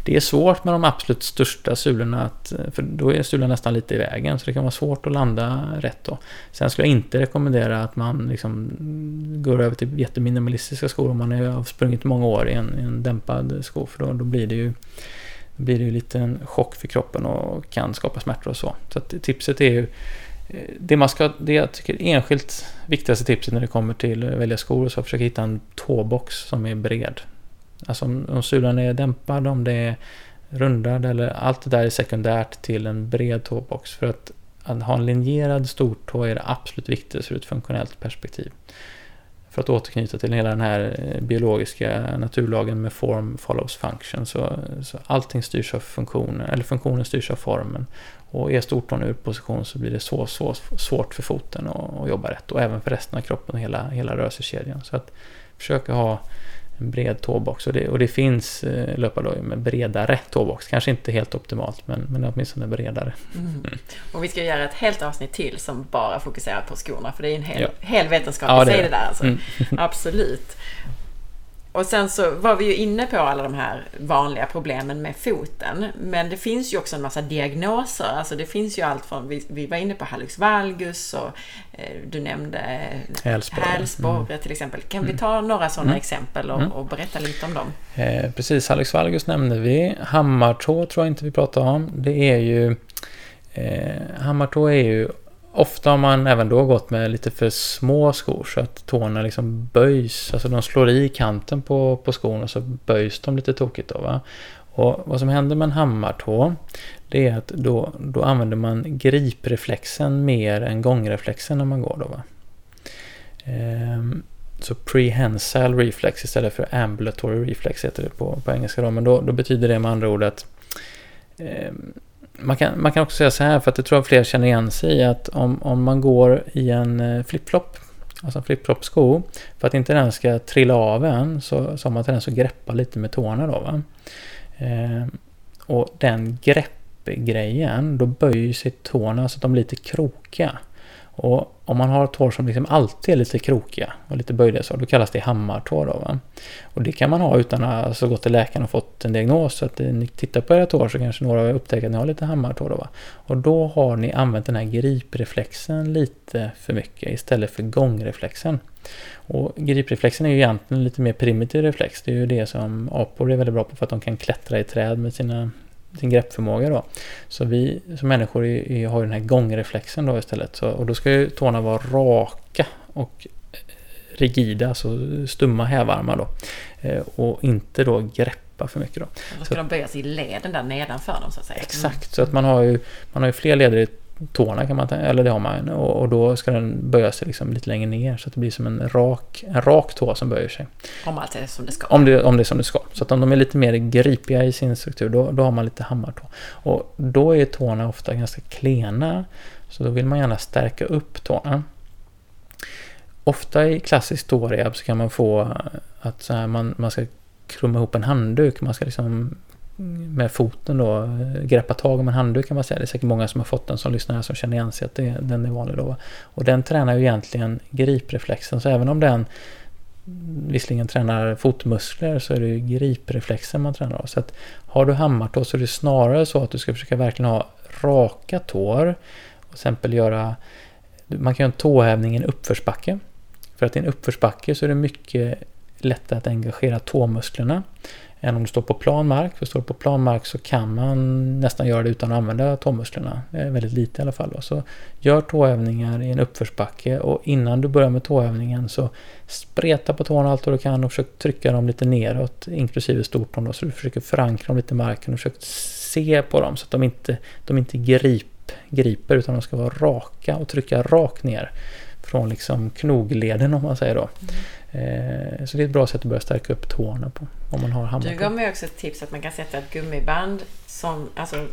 S1: det är svårt med de absolut största sulorna att, eh, för då är sulan nästan lite i vägen så det kan vara svårt att landa rätt då. Sen skulle jag inte rekommendera att man liksom går över till jätteminimalistiska skor om man har sprungit många år i en, i en dämpad sko för då, då blir det ju då blir det ju lite en chock för kroppen och kan skapa smärtor och så. Så tipset är ju eh, det, man ska, det jag tycker enskilt viktigaste tipset när det kommer till att välja skor så försök försöka hitta en tåbox som är bred. Alltså om, om sulan är dämpad, om det är rundad eller allt det där är sekundärt till en bred tåbox. För att, att ha en linjerad stortå är det absolut viktigaste ur ett funktionellt perspektiv. För att återknyta till hela den här eh, biologiska naturlagen med form follows function. Så, så allting styrs av funktionen, eller funktionen styrs av formen. Och är stortån ur position så blir det så, så svårt för foten att, att jobba rätt. Och även för resten av kroppen och hela, hela rörelsekedjan. Så att försöka ha bred tåbox. Och det, och det finns eh, löpardojor med bredare tåbox. Kanske inte helt optimalt, men, men åtminstone bredare. Mm.
S2: Och vi ska göra ett helt avsnitt till som bara fokuserar på skorna, för det är en hel, ja. hel vetenskap ja, det, det där. Alltså. Mm. Absolut. Och sen så var vi ju inne på alla de här vanliga problemen med foten. Men det finns ju också en massa diagnoser. Alltså det finns ju allt från, vi, vi var inne på hallux valgus och eh, du nämnde hälsporre mm. till exempel. Kan mm. vi ta några sådana mm. exempel och, mm. och, berätta lite om dem?
S1: Eh, precis, hallux valgus nämnde vi. Hammartå tror jag inte vi pratade om. Det är ju eh, Hammartå är ju Ofta har man även då gått med lite för små skor så att tårna liksom böjs. Alltså de slår i kanten på, på skon och så böjs de lite tokigt då va. Och vad som händer med en hammartå det är att då, då använder man gripreflexen mer än gångreflexen när man går då va. Ehm, så prehensile reflex istället för ambulatory reflex heter det på, på engelska då. Men då, då betyder det med andra ord att ehm, man kan, man kan också säga så här, för att det tror jag fler känner igen sig i att om, om man går i en eh, flip-flop, alltså en flip-flop-sko, för att inte den ska trilla av en så, så har man tendens att greppa lite med tårna då. Va? Eh, och den greppgrejen, då böjer sig tårna så att de blir lite krokiga. Och om man har tår som liksom alltid är lite krokiga och lite böjda så, då kallas det hammartår. Då, va? Och det kan man ha utan att alltså, gå till läkaren och fått en diagnos. Så att ni tittar på era tår så kanske några upptäcker att ni har lite hammartår. Då, va? Och då har ni använt den här gripreflexen lite för mycket istället för gångreflexen. Och gripreflexen är ju egentligen lite mer primitiv reflex. Det är ju det som apor är väldigt bra på för att de kan klättra i träd med sina sin greppförmåga då. Så vi som människor är, har den här gångreflexen då istället. Så, och då ska ju tårna vara raka och rigida, alltså stumma hävarmar då. Eh, och inte då greppa för mycket då.
S2: Då ska så, de böjas i leden där nedanför dem så att säga.
S1: Exakt, mm. så att man har ju, man har ju fler leder i tårna kan man eller det har man. Och, och, då ska den böja sig liksom lite längre ner så att det blir som en rak, en rak tå som böjer sig.
S2: Om allt är som det ska.
S1: Om det, om det är som det ska. Så att om de är lite mer gripiga i sin struktur då, då har man lite hammartå. Och då är tårna ofta ganska klena. Så då vill man gärna stärka upp tårna. Ofta i klassisk tårehab så kan man få att så här, man, man ska krumma ihop en handduk. Man ska liksom Mm. med foten då, eh, greppa tag om en handduk kan man säga. Det är säkert många som har fått den som lyssnar här som känner igen sig att det, den är vanlig då. Och den tränar ju egentligen gripreflexen, så även om den visserligen tränar fotmuskler så är det ju gripreflexen man tränar av. Så att har du hammartå så är det snarare så att du ska försöka verkligen ha raka tår. Till exempel göra, man kan göra en tåhävning i en uppförsbacke. För att i en uppförsbacke så är det mycket lättare att engagera tåmusklerna än om du står på plan mark. För står du på plan mark så kan man nästan göra det utan att använda tåmusklerna. Väldigt lite i alla fall. Då. Så gör tåövningar i en uppförsbacke och innan du börjar med tåövningen så spreta på tårna allt vad du kan och försök trycka dem lite neråt inklusive stortån då, så du försöker förankra dem lite i marken och försök se på dem så att de inte, de inte grip, griper utan de ska vara raka och trycka rakt ner från liksom knogleden om man säger då. Mm. Eh, så det är ett bra sätt att börja stärka upp tårna på. Om man har.
S2: Du gav mig också ett tips att man kan sätta ett gummiband som, alltså,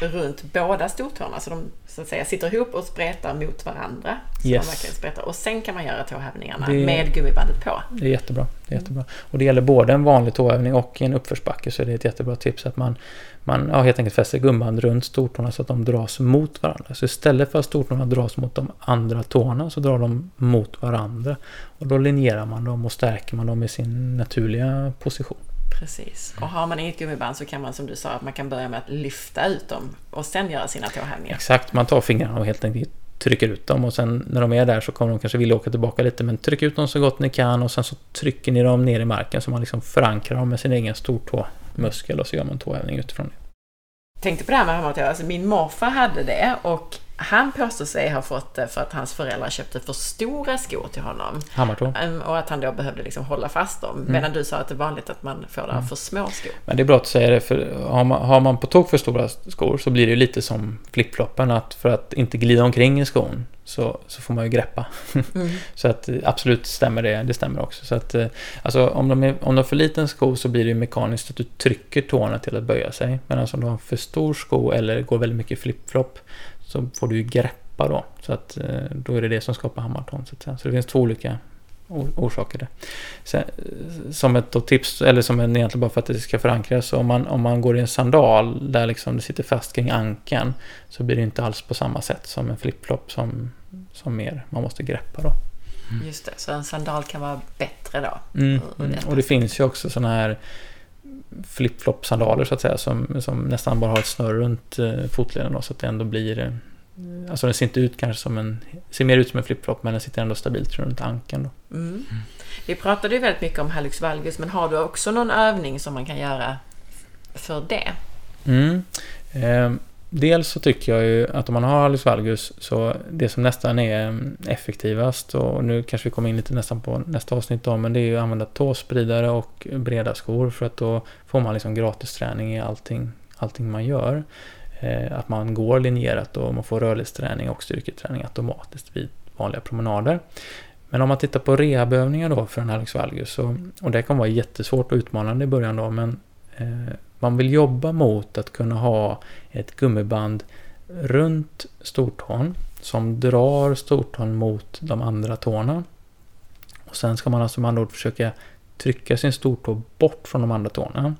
S2: runt båda stortårna så de så att säga sitter ihop och spretar mot varandra. Så yes. verkligen spretar. Och sen kan man göra tåhävningarna det, med gummibandet på.
S1: Det är jättebra. Det är jättebra. Och det gäller både en vanlig tåhävning och en uppförsbacke så det är ett jättebra tips att man, man ja, helt enkelt fäster gummiband runt stortårna så att de dras mot varandra. Så istället för att stortårna dras mot de andra tårna så drar de mot varandra. Och då linjerar man dem och stärker man dem i sin naturliga position.
S2: Precis. Och har man inget gummiband så kan man som du sa, att man kan börja med att lyfta ut dem och sen göra sina tåhävningar.
S1: Exakt, man tar fingrarna och helt enkelt trycker ut dem och sen när de är där så kommer de kanske vilja åka tillbaka lite men tryck ut dem så gott ni kan och sen så trycker ni dem ner i marken så man liksom förankrar dem med sin egen muskel och så gör man tåhävning utifrån det.
S2: Tänkte på det här med hammartå, alltså min morfar hade det och han påstår sig ha fått det för att hans föräldrar köpte för stora skor till honom.
S1: Hammartå.
S2: Ehm, och att han då behövde liksom hålla fast dem. Mm. Medan du sa att det är vanligt att man får det mm. för små skor.
S1: Men det är bra att säga det, för har man, har man på tok för stora skor så blir det ju lite som flipfloppen. Att för att inte glida omkring i skon så, så får man ju greppa. Mm. så att absolut stämmer det, det stämmer också. Så att, alltså, om, de är, om de har för liten sko så blir det ju mekaniskt att du trycker tårna till att böja sig. Alltså om du har för stor sko eller går väldigt mycket flipflop så får du ju greppa då. Så att eh, då är det det som skapar hammartån. Så, så det finns två olika orsaker där. Sen, som ett tips, eller som en egentligen bara för att det ska förankras. Om man, om man går i en sandal där liksom det sitter fast kring ankeln så blir det inte alls på samma sätt som en flipflop som, som mer man måste greppa då.
S2: Mm. Just det, så en sandal kan vara bättre då?
S1: Mm, mm. Och det finns ju också sådana här flip-flop-sandaler så att säga som, som nästan bara har ett snöre runt eh, fotleden då, så att det ändå blir eh, Alltså den ser inte ut kanske som en, ser mer ut som en flip-flop men den sitter ändå stabilt runt ankeln då. Mm.
S2: Mm. Vi pratade ju väldigt mycket om hallux valgus men har du också någon övning som man kan göra för det?
S1: Mm. Eh, Dels så tycker jag ju att om man har hallux valgus så det som nästan är effektivast och nu kanske vi kommer in lite nästan på nästa avsnitt då men det är ju att använda tåspridare och breda skor för att då får man liksom gratis träning i allting, allting man gör. Eh, att man går linjerat och man får rörlighetsträning och styrketräning automatiskt vid vanliga promenader. Men om man tittar på rehabövningar då för en hallux valgus så, och det kan vara jättesvårt och utmanande i början då men eh, man vill jobba mot att kunna ha ett gummiband runt stortån som drar stortån mot de andra tårna. Och sen ska man alltså med andra ord försöka trycka sin stortå bort från de andra tårna.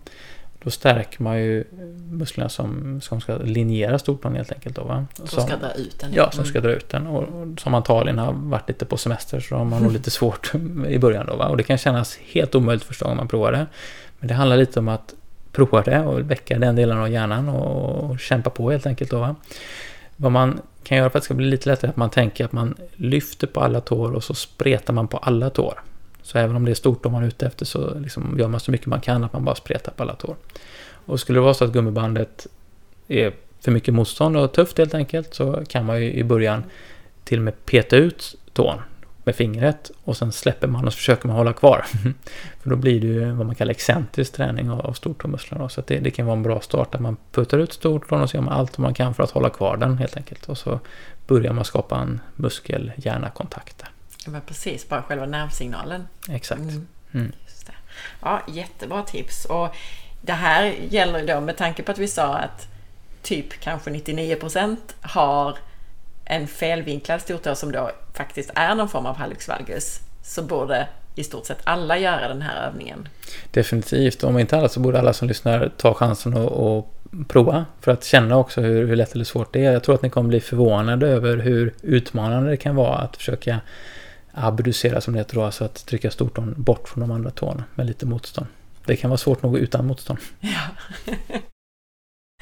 S1: Då stärker man ju musklerna som, som ska linjera stortån helt enkelt. Då, va?
S2: Som, som ska dra ut den.
S1: Ja, som ska dra ut den. Och, och som antagligen har varit lite på semester så har man nog lite svårt i början då. Va? Och det kan kännas helt omöjligt första gången man provar det. Men det handlar lite om att prova det och väcka den delen av hjärnan och, kämpa på helt enkelt. Då, va? Vad man kan göra för att det ska bli lite lättare är att man tänker att man lyfter på alla tår och så spretar man på alla tår. Så även om det är stort om man är ute efter så liksom gör man så mycket man kan att man bara spretar på alla tår. Och skulle det vara så att gummibandet är för mycket motstånd och tufft helt enkelt så kan man ju i början till och med peta ut tån med fingret och sen släpper man och så försöker man hålla kvar. för då blir det ju vad man kallar excentrisk träning av, stortåmusklerna. Så det, det, kan vara en bra start att man puttar ut stortån och så gör man allt man kan för att hålla kvar den helt enkelt. Och så börjar man skapa en muskel-hjärna-kontakt där.
S2: Men precis, bara själva nervsignalen.
S1: Exakt. Mm. Mm.
S2: Ja, jättebra tips. Och det här gäller då med tanke på att vi sa att typ kanske 99% har en felvinklad stortå som då faktiskt är någon form av hallux valgus så borde i stort sett alla göra den här övningen.
S1: Definitivt. Om inte alla så borde alla som lyssnar ta chansen och, och prova för att känna också hur, hur lätt eller svårt det är. Jag tror att ni kommer bli förvånade över hur utmanande det kan vara att försöka abducera som det heter då, alltså att trycka stortån bort från de andra tårna med lite motstånd. Det kan vara svårt nog utan motstånd.
S2: Ja.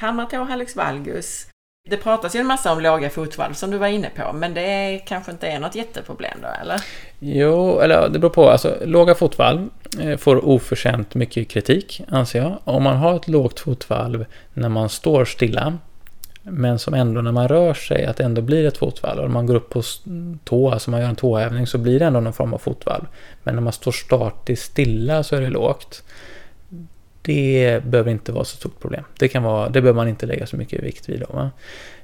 S2: Hammartå hallux valgus. Det pratas ju en massa om låga fotvalv som du var inne på, men det kanske inte är något jätteproblem då, eller?
S1: Jo, eller det beror på. Alltså, låga fotvalv eh, får oförtjänt mycket kritik, anser jag. Om man har ett lågt fotvalv när man står stilla, men som ändå när man rör sig, att det ändå blir ett fotvalv. Om man går upp på tå, alltså man gör en tåhävning, så blir det ändå någon form av fotvalv. Men när man står statiskt stilla så är det lågt. Det behöver inte vara så stort problem. Det, kan vara, det behöver man inte lägga så mycket vikt vid. Då,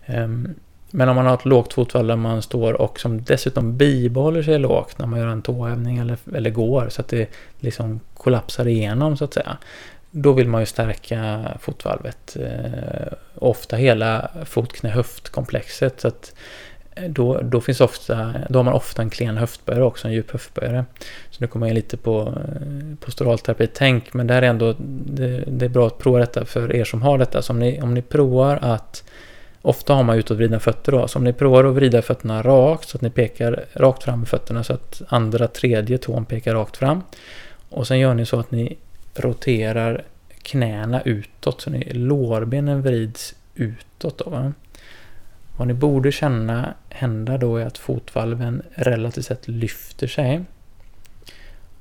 S1: um, men om man har ett lågt fotvalv där man står och som dessutom bibehåller sig lågt när man gör en tåövning eller, eller går så att det liksom kollapsar igenom så att säga. Då vill man ju stärka fotvalvet. Eh, ofta hela fot-, knä-, höftkomplexet. Så att då, då, finns ofta, då har man ofta en klen höftböjare också, en djup höftböjare. Så nu kommer jag in lite på eh, posturalterapi-tänk, men det här är ändå det, det, är bra att prova detta för er som har detta. Så om ni, om ni provar att Ofta har man utåtvridna fötter då, så om ni provar att vrida fötterna rakt så att ni pekar rakt fram med fötterna så att andra tredje tån pekar rakt fram. Och sen gör ni så att ni roterar knäna utåt så ni, lårbenen vrids utåt. Då, va? Vad ni borde känna hända då är att fotvalven relativt sett lyfter sig.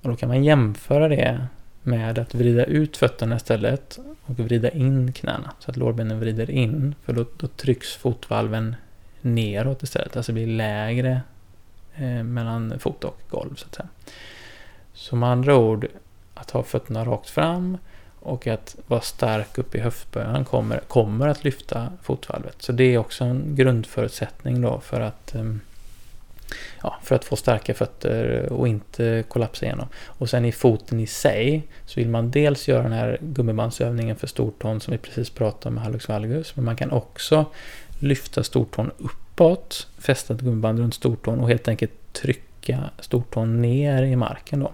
S1: Och då kan man jämföra det med att vrida ut fötterna istället och vrida in knäna så att lårbenen vrider in. För då, då trycks fotvalven neråt istället, alltså blir lägre eh, mellan fot och golv så att säga. Så med andra ord, att ha fötterna rakt fram och att vara stark upp i höftböjan kommer, kommer att lyfta fotvalvet. Så det är också en grundförutsättning då för att, ehm, ja, för att få starka fötter och inte kollapsa igenom. Och sen i foten i sig så vill man dels göra den här gummibandsövningen för stortån som vi precis pratade om med hallux valgus. Men man kan också lyfta stortån uppåt, fästa ett gummiband runt stortån och helt enkelt trycka stortån ner i marken då.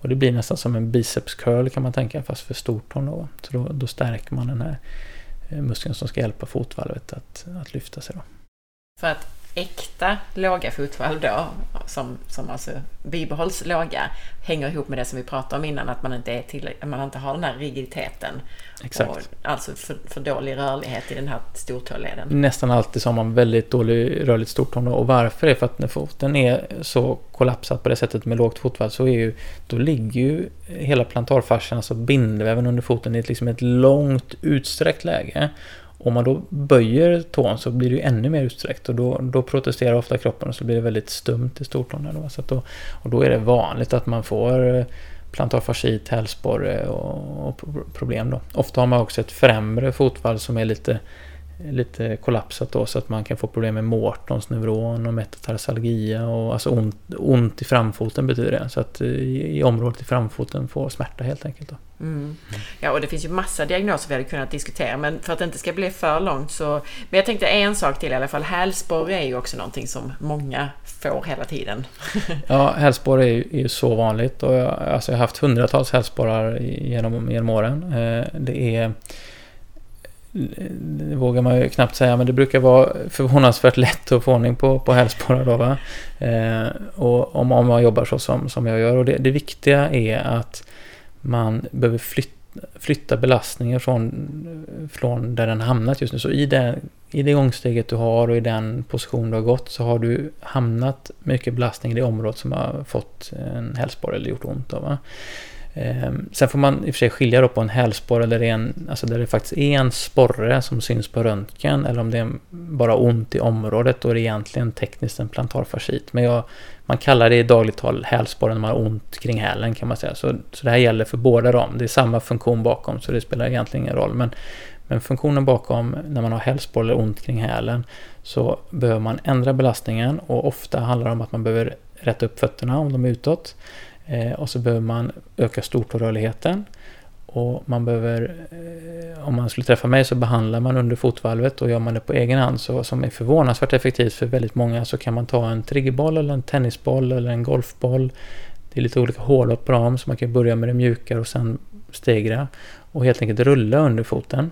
S1: Och det blir nästan som en biceps curl kan man tänka, fast för stortån då. Så då, då stärker man den här eh, muskeln som ska hjälpa fotvalvet att, att lyfta sig då.
S2: För att äkta låga fotvalv då, som, som alltså bibehålls låga, hänger ihop med det som vi pratade om innan, att man inte, är till, man inte har den här rigiditeten.
S1: Exakt.
S2: Och alltså för, för dålig rörlighet i den här stortåleden.
S1: Nästan alltid så har man väldigt dålig rörligt stortån och varför är för att när foten är så kollapsad på det sättet med lågt fotvalv så är ju, då ligger ju hela plantarfascian, alltså bindväven under foten i ett, liksom ett långt utsträckt läge. Om man då böjer tån så blir det ju ännu mer utsträckt och då, då protesterar ofta kroppen och så blir det väldigt stumt i stortån. Då, så då, och då är det vanligt att man får eh, plantarfascit, hälsporre och, och, problem. Då. Ofta har man också ett främre fotfall som är lite lite kollapsat då så att man kan få problem med Mortons neuron och metatarsalgia och alltså ont, ont i framfoten betyder det. Så att i, i området i framfoten får smärta helt enkelt. Då.
S2: Mm. Ja, och det finns ju massa diagnoser vi hade kunnat diskutera, men för att det inte ska bli för långt så... Men jag tänkte en sak till i alla fall. Hälsporre är ju också någonting som många får hela tiden.
S1: ja, hälsporre är är ju så vanligt och jag, alltså jag har haft hundratals hälsporrar genom, genom åren. Eh, det är det vågar man ju knappt säga, men det brukar vara förvånansvärt lätt att få ordning på, på hälsporrar då va. Eh, och om, om man jobbar så som, som jag gör. Och det, det viktiga är att man behöver flytta, flytta belastningen från, från där den hamnat just nu. Så i det, i det gångsteget du har och i den position du har gått så har du hamnat mycket belastning i det område som har fått en hälsporre eller gjort ont. Då, va? Ehm, sen får man i och för sig skilja då på en hälsporre där det, en, alltså där det faktiskt är en sporre som syns på röntgen eller om det är bara ont i området då är det egentligen tekniskt en plantarfascit. Men jag, man kallar det i dagligt tal hälsporre när man har ont kring hälen kan man säga. Så, så det här gäller för båda dem. Det är samma funktion bakom så det spelar egentligen ingen roll. Men, men funktionen bakom när man har hälsporre eller ont kring hälen så behöver man ändra belastningen och ofta handlar det om att man behöver rätta upp fötterna om de är utåt. Eh, och så behöver man öka stortårörligheten. Och man behöver, eh, om man skulle träffa mig så behandlar man under fotvalvet och gör man det på egen hand så som är förvånansvärt effektivt för väldigt många så kan man ta en triggerboll eller en tennisboll eller en golfboll. Det är lite olika hårdhopp på dem så man kan börja med det mjukare och sen stegra och helt enkelt rulla under foten.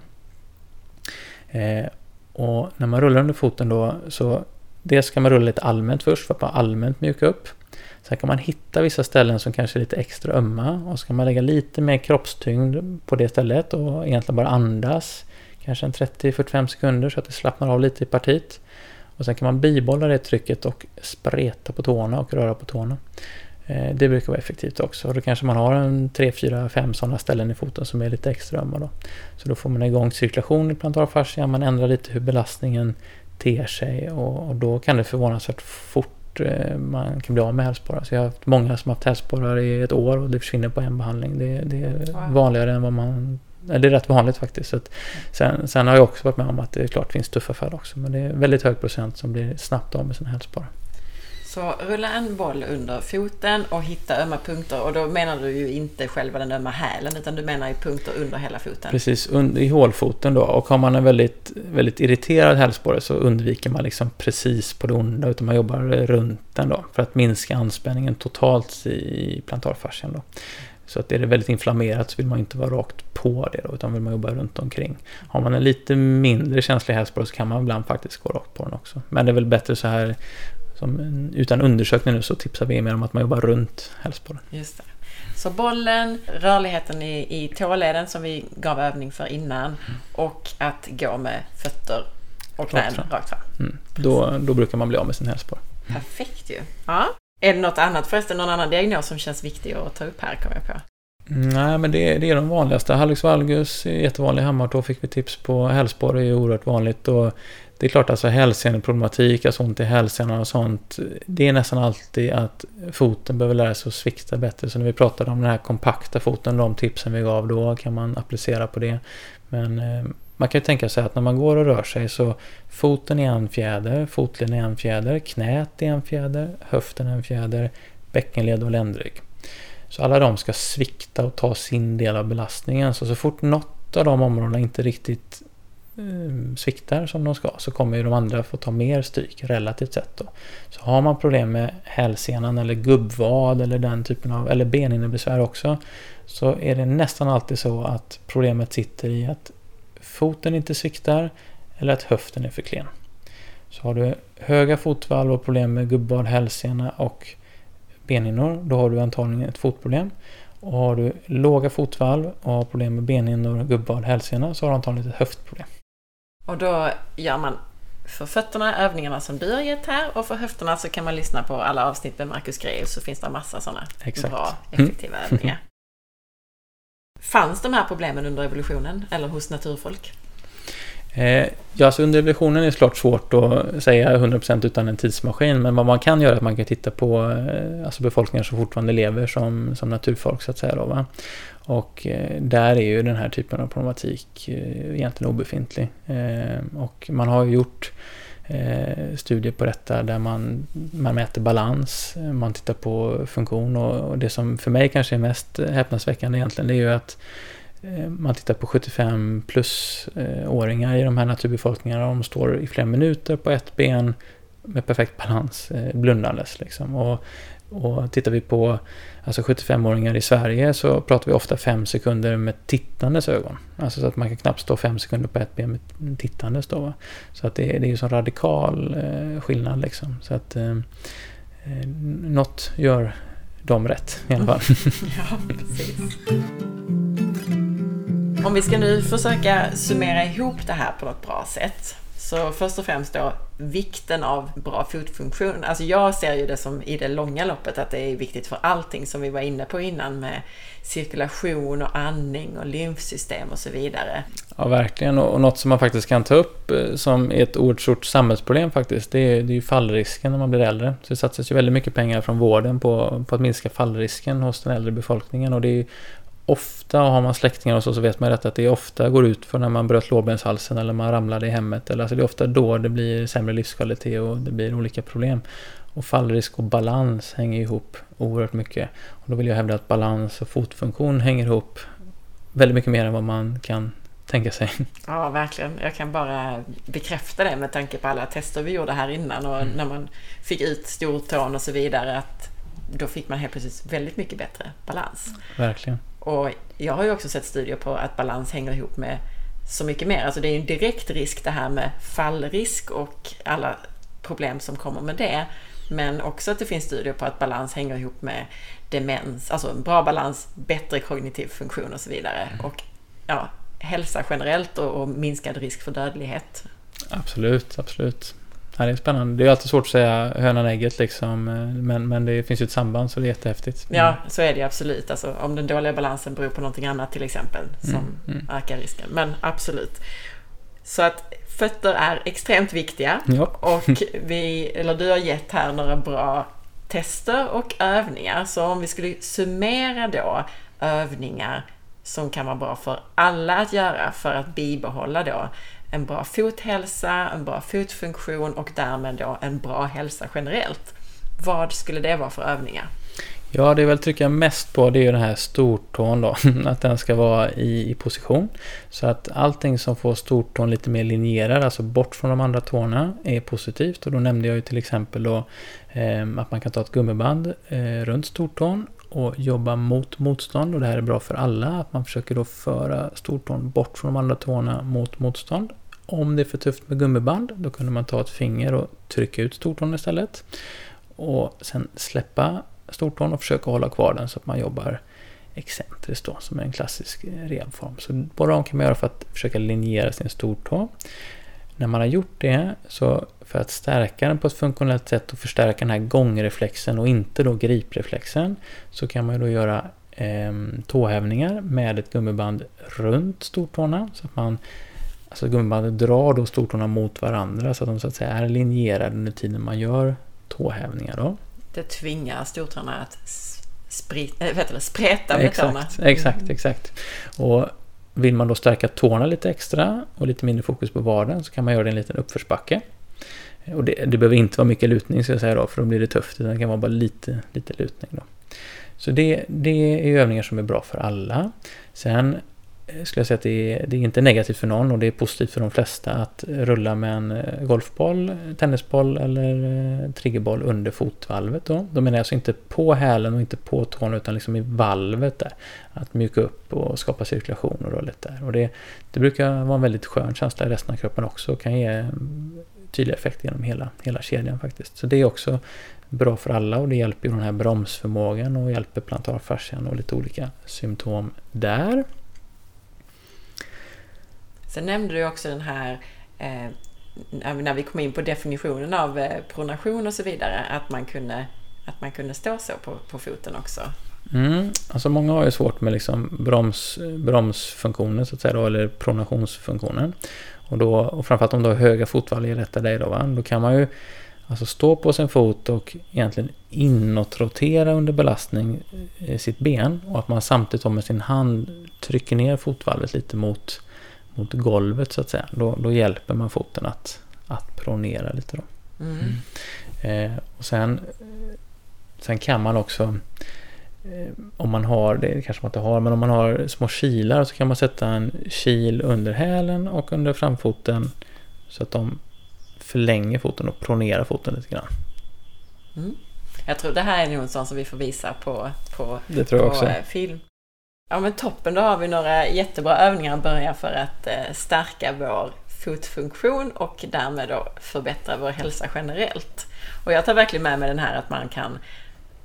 S1: Eh, och när man rullar under foten då så dels ska man rulla lite allmänt först för att bara allmänt mjuka upp. Sen kan man hitta vissa ställen som kanske är lite extra ömma och så kan man lägga lite mer kroppstyngd på det stället och egentligen bara andas kanske en 30-45 sekunder så att det slappnar av lite i partiet. Och sen kan man bibehålla det trycket och spreta på tårna och röra på tårna. Eh, det brukar vara effektivt också. Och då kanske man har en 3, 4, 5 sådana ställen i foten som är lite extra ömma. Då. Så då får man igång cirkulation i plantarfascian, man ändrar lite hur belastningen ter sig och då kan det förvånansvärt fort Eh, man kan bli av med hälsporrar. Så jag har haft många som haft hälsporrar i ett år och det försvinner på en behandling. Det, det är wow. vanligare än vad man... Eller det är rätt vanligt faktiskt. Så sen, sen, har jag också varit med om att det är klart finns tuffa fall också. Men det är väldigt hög procent som blir snabbt av med sina hälsporrar.
S2: Så rulla en boll under foten och hitta ömma punkter. Och då menar du ju inte själva den ömma hälen utan du menar ju punkter under hela foten.
S1: Precis, under, i hålfoten då. Och har man en väldigt, väldigt irriterad hälsporre så undviker man liksom precis på det onda utan man jobbar runt den då. För att minska anspänningen totalt i plantarfascian då. Så att är det väldigt inflammerat så vill man inte vara rakt på det då, utan vill man jobba runt omkring. Har man en lite mindre känslig hälsporre så kan man ibland faktiskt gå rakt på den också. Men det är väl bättre så här som, utan undersökning nu så tipsar vi mer om att man jobbar runt hälsporren.
S2: Just det. Så bollen, rörligheten i, i tåleden som vi gav övning för innan mm. och att gå med fötter och knän rakt fram. Rakt fram.
S1: Mm. Då, då brukar man bli av med sin hälsporre.
S2: Mm. Perfekt ju. Ja. Är det något annat förresten, någon annan diagnos som känns viktig att ta upp här, kommer jag på?
S1: Nej, men det, det är de vanligaste. Hallux valgus är jättevanlig. Hammartå fick vi tips på. Hälsporre är oerhört vanligt. Och det är klart alltså hälseneproblematik, alltså ont i hälsenan och sånt. Det är nästan alltid att foten behöver lära sig att svikta bättre. Så när vi pratade om den här kompakta foten, de tipsen vi gav då kan man applicera på det. Men eh, man kan ju tänka sig att när man går och rör sig så foten är en fjäder, fotleden är en fjäder, knät är en fjäder, höften är en fjäder, bäckenled och ländrygg. Så alla de ska svikta och ta sin del av belastningen. Så så fort något av de områdena inte riktigt Eh, sviktar som de ska så kommer ju de andra få ta mer stryk relativt sett. Då. Så har man problem med hälsenan eller gubbvad eller den typen av, eller benhinnebesvär också, så är det nästan alltid så att problemet sitter i att foten inte sviktar eller att höften är för klen. Så har du höga fotvalv och problem med gubbvad, hälsena och benhinnor, då har du antagligen ett fotproblem. Och har du låga fotvalv och har problem med benhinnor, gubbvad, hälsena så har du antagligen ett höftproblem.
S2: Och då gör man för fötterna övningarna som du har gett här och för höfterna så kan man lyssna på alla avsnitt med Marcus Greus så finns det massa sådana Exakt. bra, effektiva mm. övningar. Fanns de här problemen under evolutionen eller hos naturfolk?
S1: Eh, ja, alltså under evolutionen är det klart svårt att säga 100% utan en tidsmaskin, men vad man kan göra är att man kan titta på eh, alltså befolkningar som fortfarande lever som, som naturfolk så att säga. Då, va? Och eh, där är ju den här typen av problematik eh, egentligen obefintlig. Eh, och man har gjort studier på detta där man, man mäter balans, man tittar på funktion och, det som för mig kanske är mest häpnadsväckande egentligen det är ju att man tittar på 75 plus-åringar i de här naturbefolkningarna. De står i flera minuter på ett ben med perfekt balans, blundandes. Liksom. Och, och tittar vi på alltså 75-åringar i Sverige så pratar vi ofta fem sekunder med tittandes ögon. Alltså så att man kan knappt stå fem sekunder på ett ben med tittandes. Då. Så att det, det är ju så radikal eh, skillnad liksom. Så att eh, eh något gör dem rätt i alla fall.
S2: ja, precis. Om vi ska nu försöka summera ihop det här på något bra sätt. Så först och främst då vikten av bra fotfunktion. Alltså jag ser ju det som i det långa loppet att det är viktigt för allting som vi var inne på innan med cirkulation och andning och lymfsystem och så vidare.
S1: Ja, verkligen. Och något som man faktiskt kan ta upp eh, som är ett oerhört stort samhällsproblem faktiskt, det är, det är ju fallrisken när man blir äldre. Så det satsas ju väldigt mycket pengar från vården på, på att minska fallrisken hos den äldre befolkningen och det är ofta har man släktingar och så, så vet man rätt att det ofta går ut för när man bröt lårbenshalsen eller man ramlade i hemmet. Eller, alltså det är ofta då det blir sämre livskvalitet och det blir olika problem. Och fallrisk och balans hänger ihop oerhört mycket. Och då vill jag hävda att balans och fotfunktion hänger ihop väldigt mycket mer än vad man kan tänka sig.
S2: Ja, verkligen. Jag kan bara bekräfta det med tanke på alla tester vi gjorde här innan och mm. när man fick ut stortån och så vidare. att Då fick man helt plötsligt väldigt mycket bättre balans.
S1: Verkligen.
S2: Och jag har ju också sett studier på att balans hänger ihop med så mycket mer. Alltså det är en direkt risk det här med fallrisk och alla problem som kommer med det. Men också att det finns studier på att balans hänger ihop med demens, alltså en bra balans, bättre kognitiv funktion och så vidare. Mm. Och ja, hälsa generellt och, och minskad risk för dödlighet.
S1: Absolut, absolut. Ja, det är spännande. Det är alltid svårt att säga hönan ägget liksom. Eh, men, men det finns ju ett samband så det är jättehäftigt.
S2: Mm. Ja, så är det absolut. Alltså, om den dåliga balansen beror på någonting annat till exempel som mm. Mm. ökar risken. Men absolut. Så att fötter är extremt viktiga.
S1: Ja.
S2: Och vi, eller du har gett här några bra tester och övningar. Så om vi skulle summera då övningar som kan vara bra för alla att göra för att bibehålla då en bra fothälsa, en bra fotfunktion och därmed då en bra hälsa generellt. Vad skulle det vara för övningar?
S1: Ja, det jag vill trycka mest på det är den här stortån då, att den ska vara i, i position. Så att allting som får stortån lite mer linjerad, alltså bort från de andra tårna, är positivt. Och då nämnde jag ju till exempel då eh, att man kan ta ett gummiband eh, runt stortån och jobba mot motstånd. Och det här är bra för alla, att man försöker då föra stortån bort från de andra tårna mot motstånd. Om det är för tufft med gummiband, då kunde man ta ett finger och trycka ut stortån istället. Och sen släppa stortån och försöka hålla kvar den så att man jobbar excentriskt då, som är en klassisk rehabform. Så båda de kan man göra för att försöka linjera sin stortå. När man har gjort det, så för att stärka den på ett funktionellt sätt och förstärka den här gångreflexen och inte då gripreflexen, så kan man då göra eh, tåhävningar med ett gummiband runt stortårna. Så att man Alltså gummibandet drar då stortårna mot varandra så att de så att säga är linjerade under tiden man gör tåhävningar. Då.
S2: Det tvingar stortårna att sprit, äh, vet du, spreta med
S1: exakt, tårna. Exakt, exakt. Och vill man då stärka tårna lite extra och lite mindre fokus på vaden så kan man göra det i en liten uppförsbacke. Och det, det behöver inte vara mycket lutning ska jag säga då, för då blir det tufft. Utan det kan vara bara lite, lite lutning då. Så det, det är övningar som är bra för alla. Sen Eh, skulle jag säga att det är, det är inte negativt för någon och det är positivt för de flesta att rulla med en eh, golfboll, tennisboll eller eh, triggerboll under fotvalvet. Då. Då menar jag alltså inte på hälen och inte på tån utan liksom i valvet där. Att mjuka upp och skapa cirkulation och rörligt där. Och det, det brukar vara en väldigt skön känsla i resten av kroppen också och kan ge mm, tydliga effekter genom hela, hela kedjan faktiskt. Så det är också bra för alla och det hjälper ju den här bromsförmågan och hjälper plantarfascian och lite olika symptom där.
S2: Sen nämnde du också den här eh, när vi kom in på definitionen av eh, pronation och så vidare, att man kunde, att man kunde stå så på, på foten också.
S1: Mm, alltså många har ju svårt med liksom broms, bromsfunktionen så att säga då, eller pronationsfunktionen. Och, då, och framförallt om du har höga fotvalv, rätta dig då, va? då kan man ju alltså stå på sin fot och egentligen inåtrotera under belastning eh, sitt ben och att man samtidigt med sin hand trycker ner fotvalvet lite mot, mot golvet så att säga. Då, då hjälper man foten att, att pronera lite då. Mm. Mm. Eh, och sen, sen kan man också Eh, om man har, det kanske man inte har, men om man har små kilar så kan man sätta en kil under hälen och under framfoten så att de förlänger foten och pronerar foten lite grann.
S2: Mm. Jag tror det här är nog en sån som vi får visa på, på,
S1: det tror jag
S2: på
S1: också.
S2: Eh, film. Ja men toppen, då har vi några jättebra övningar att börja för att eh, stärka vår fotfunktion och därmed då förbättra vår hälsa generellt. Och jag tar verkligen med mig den här att man kan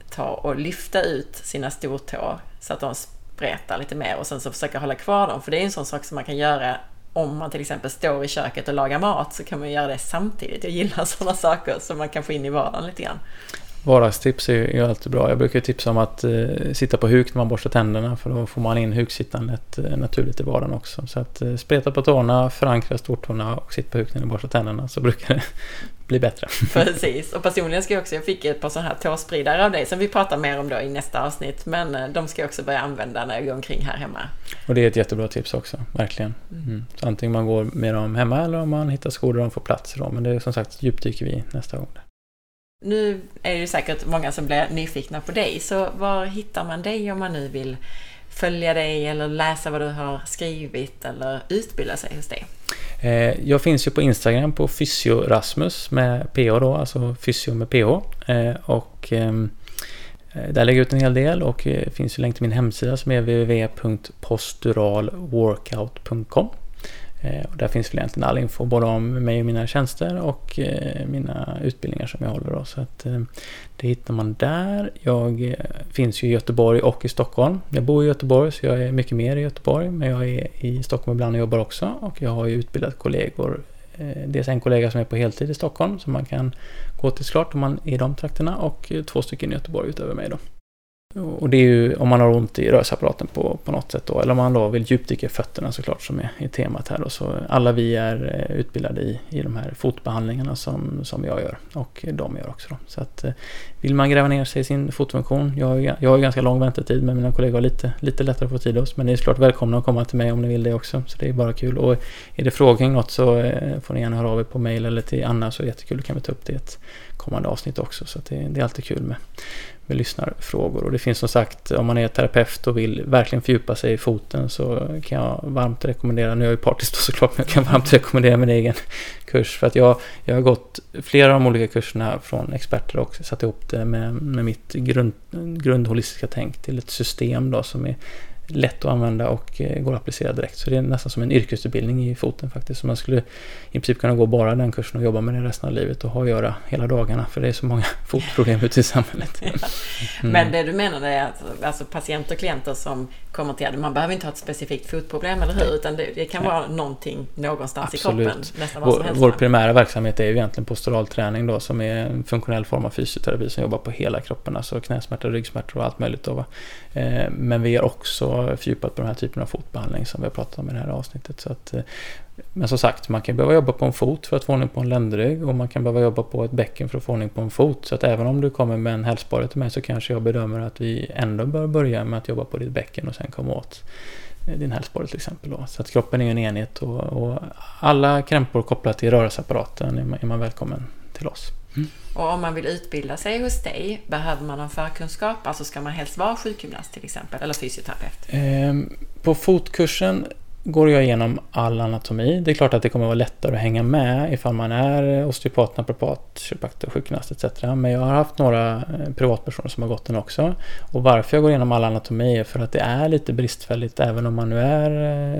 S2: ta och lyfta ut sina stortår så att de spretar lite mer och sen så försöka hålla kvar dem. För det är en sån sak som man kan göra om man till exempel står i köket och lagar mat så kan man göra det samtidigt. Jag gillar sådana saker som man kan få in i vardagen lite grann.
S1: Vardagstips är ju alltid bra. Jag brukar tipsa om att eh, sitta på huk när man borstar tänderna för då får man in huksittandet eh, naturligt i vardagen också. Så att eh, spreta på tårna, förankra stortårna och sitta på huk när ni borstar tänderna så brukar det bli bättre.
S2: Precis, och personligen ska jag också, jag fick ett par sådana här tåspridare av dig som vi pratar mer om då i nästa avsnitt. Men eh, de ska jag också börja använda när jag går omkring här hemma.
S1: Och det är ett jättebra tips också, verkligen. Mm. mm. Så antingen man går med dem hemma eller om man hittar skor där de får plats. Då. Men det är som sagt djupdyker vi nästa gång.
S2: Nu är det säkert många som blir nyfikna på dig, så var hittar man dig om man nu vill följa dig eller läsa vad du har skrivit eller utbilda sig hos dig?
S1: Eh, jag finns ju på Instagram på fysiorasmus med PH då, alltså fysio med PH. Eh, och ehm, eh, där lägger jag ut en hel del och det finns ju länk till min hemsida som är www.posturalworkout.com. Eh, och där finns väl egentligen all info både om mig och mina tjänster och eh, mina utbildningar som jag håller. Då. Så att, eh, det hittar man där. Jag finns ju i Göteborg och i Stockholm. Jag bor i Göteborg så jag är mycket mer i Göteborg men jag är i Stockholm ibland och jobbar också. Och jag har ju utbildat kollegor. Dels en kollega som är på heltid i Stockholm som man kan gå till såklart om man är i de trakterna och två stycken i Göteborg utöver mig då. Och det är ju om man har ont i rörelseapparaten på, på något sätt då, eller om man då vill djupdyka i fötterna såklart som är, är temat här då. Så alla vi är eh, utbildade i, i de här fotbehandlingarna som, som jag gör och de gör också då. Så att eh, vill man gräva ner sig i sin fotfunktion, jag, jag har ganska lång väntetid men mina kollegor har lite, lite lättare att få tid hos. Men ni är såklart välkomna att komma till mig om ni vill det också. Så det är bara kul. Och är det frågor kring något så eh, får ni gärna höra av er på mail eller till Anna så är det jättekul. Då kan vi ta upp det i ett kommande avsnitt också. Så det, det är alltid kul med med lyssnarfrågor. Och det finns som sagt, om man är terapeut och vill verkligen fördjupa sig i foten så kan jag varmt rekommendera, nu är jag ju partisk då såklart, men jag kan varmt rekommendera min egen kurs. För att jag, jag har gått flera av de olika kurserna från experter och satt ihop det med, med mitt grund, grundholistiska tänk till ett system då som är lätt att använda och eh, går att applicera direkt. Så det är nästan som en yrkesutbildning i foten faktiskt. Så man skulle i princip kunna gå bara den kursen och jobba med det resten av livet och ha att göra hela dagarna. För det är så många fotproblem ute i samhället.
S2: Mm. Men det du menar är att alltså patienter och klienter som kommer till man behöver inte ha ett specifikt fotproblem, eller hur? Utan det, det kan Nej. vara någonting någonstans Absolut. i kroppen. Nästan
S1: vår. Vår primära verksamhet är ju egentligen postural träning då som är en funktionell form av fysioterapi som jobbar på hela kroppen. Alltså knäsmärtor, ryggsmärtor och allt möjligt. Då, eh, men vi gör också fördjupat på den här typen av fotbehandling som vi har pratat om i det här avsnittet. Så att, eh, men som sagt, man kan behöva jobba på en fot för att få ordning på en ländrygg och man kan behöva jobba på ett bäcken för att få ordning på en fot. Så att även om du kommer med en hälsporre till mig så kanske jag bedömer att vi ändå bör börja med att jobba på ditt bäcken och sen komma åt eh, din hälsporre till exempel. Då. Så att kroppen är en enhet och, och alla krämpor kopplat till rörelseapparaten är man, är man välkommen till oss.
S2: Mm. Och om man vill utbilda sig hos dig, behöver man någon förkunskap? Alltså ska man helst vara sjukgymnast till exempel, eller fysioterapeut?
S1: Ehm, på fotkursen går jag igenom all anatomi. Det är klart att det kommer vara lättare att hänga med ifall man är osteopat, naprapat, kiropraktor, sjukgymnast etc. Men jag har haft några eh, privatpersoner som har gått den också. Och varför jag går igenom all anatomi är för att det är lite bristfälligt även om man nu är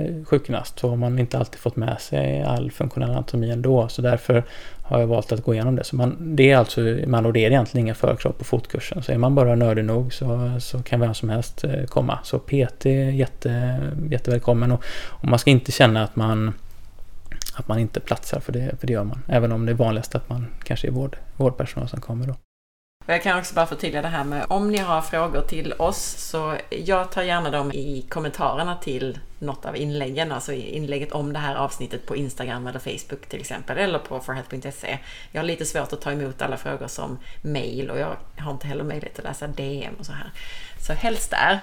S1: eh, sjukgymnast. Så har man inte alltid fått med sig all funktionell anatomi ändå. Så därför har jag valt att gå igenom det. Så man, det är alltså, man och det är egentligen inga förkrav på fotkursen. Så är man bara nördig nog så, så kan vem som helst eh, komma. Så PT är jätte, jättevälkommen och, och man ska inte känna att man att man inte platsar för det, för det gör man. Även om det är vanligast att man kanske är vård, vårdpersonal som kommer då.
S2: Och jag kan också bara förtydliga det här med om ni har frågor till oss så jag tar gärna dem i kommentarerna till något av inläggen, alltså inlägget om det här avsnittet på Instagram eller Facebook till exempel, eller på forhealth.se. Jag har lite svårt att ta emot alla frågor som mail och jag har inte heller möjlighet att läsa DM och så här. Så helst där.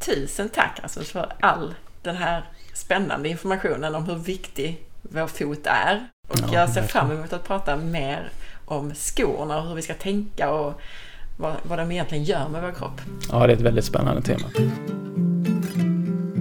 S2: Tusen tack alltså för all den här spännande informationen om hur viktig vår fot är. Och ja, jag ser fram emot att prata mer om skorna och hur vi ska tänka och vad, vad de egentligen gör med vår kropp.
S1: Ja, det är ett väldigt spännande tema.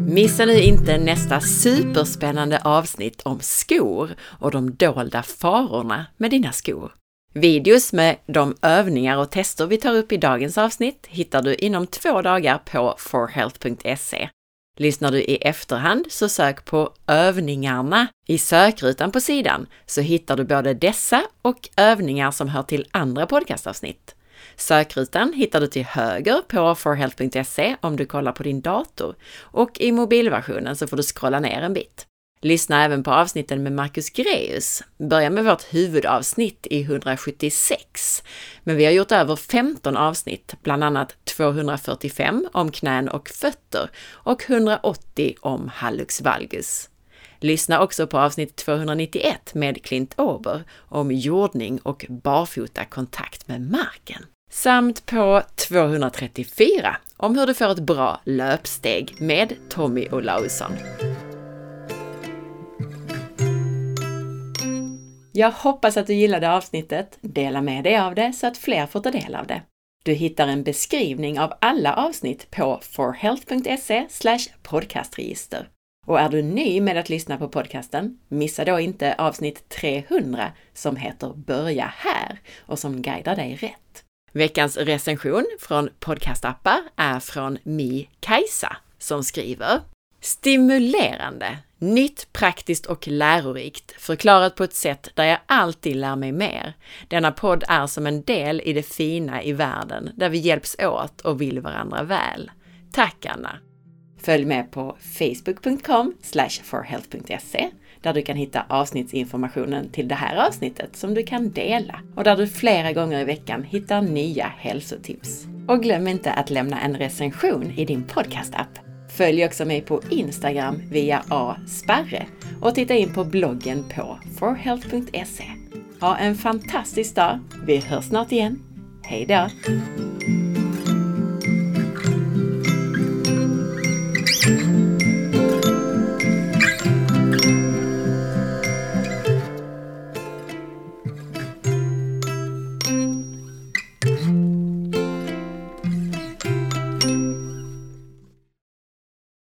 S2: Missa nu inte nästa superspännande avsnitt om skor och de dolda farorna med dina skor. Videos med de övningar och tester vi tar upp i dagens avsnitt hittar du inom två dagar på forhealth.se. Lyssnar du i efterhand så sök på övningarna i sökrutan på sidan så hittar du både dessa och övningar som hör till andra podcastavsnitt. Sökrutan hittar du till höger på forhealth.se om du kollar på din dator och i mobilversionen så får du scrolla ner en bit. Lyssna även på avsnitten med Marcus Greus. Börja med vårt huvudavsnitt i 176. Men vi har gjort över 15 avsnitt, bland annat 245 om knän och fötter och 180 om hallux valgus. Lyssna också på avsnitt 291 med Clint Ober om jordning och barfota kontakt med marken. Samt på 234 om hur du får ett bra löpsteg med Tommy Olausson. Jag hoppas att du gillade avsnittet. Dela med dig av det så att fler får ta del av det. Du hittar en beskrivning av alla avsnitt på forhealth.se podcastregister. Och är du ny med att lyssna på podcasten, missa då inte avsnitt 300 som heter Börja här och som guidar dig rätt. Veckans recension från podcastappar är från Mi Kajsa som skriver Stimulerande! Nytt, praktiskt och lärorikt, förklarat på ett sätt där jag alltid lär mig mer. Denna podd är som en del i det fina i världen, där vi hjälps åt och vill varandra väl. Tack Anna! Följ med på facebook.com forhealth.se där du kan hitta avsnittsinformationen till det här avsnittet som du kan dela och där du flera gånger i veckan hittar nya hälsotips. Och glöm inte att lämna en recension i din podcastapp Följ också mig på Instagram via asparre och titta in på bloggen på forhealth.se. Ha en fantastisk dag! Vi hörs snart igen. Hejdå! thank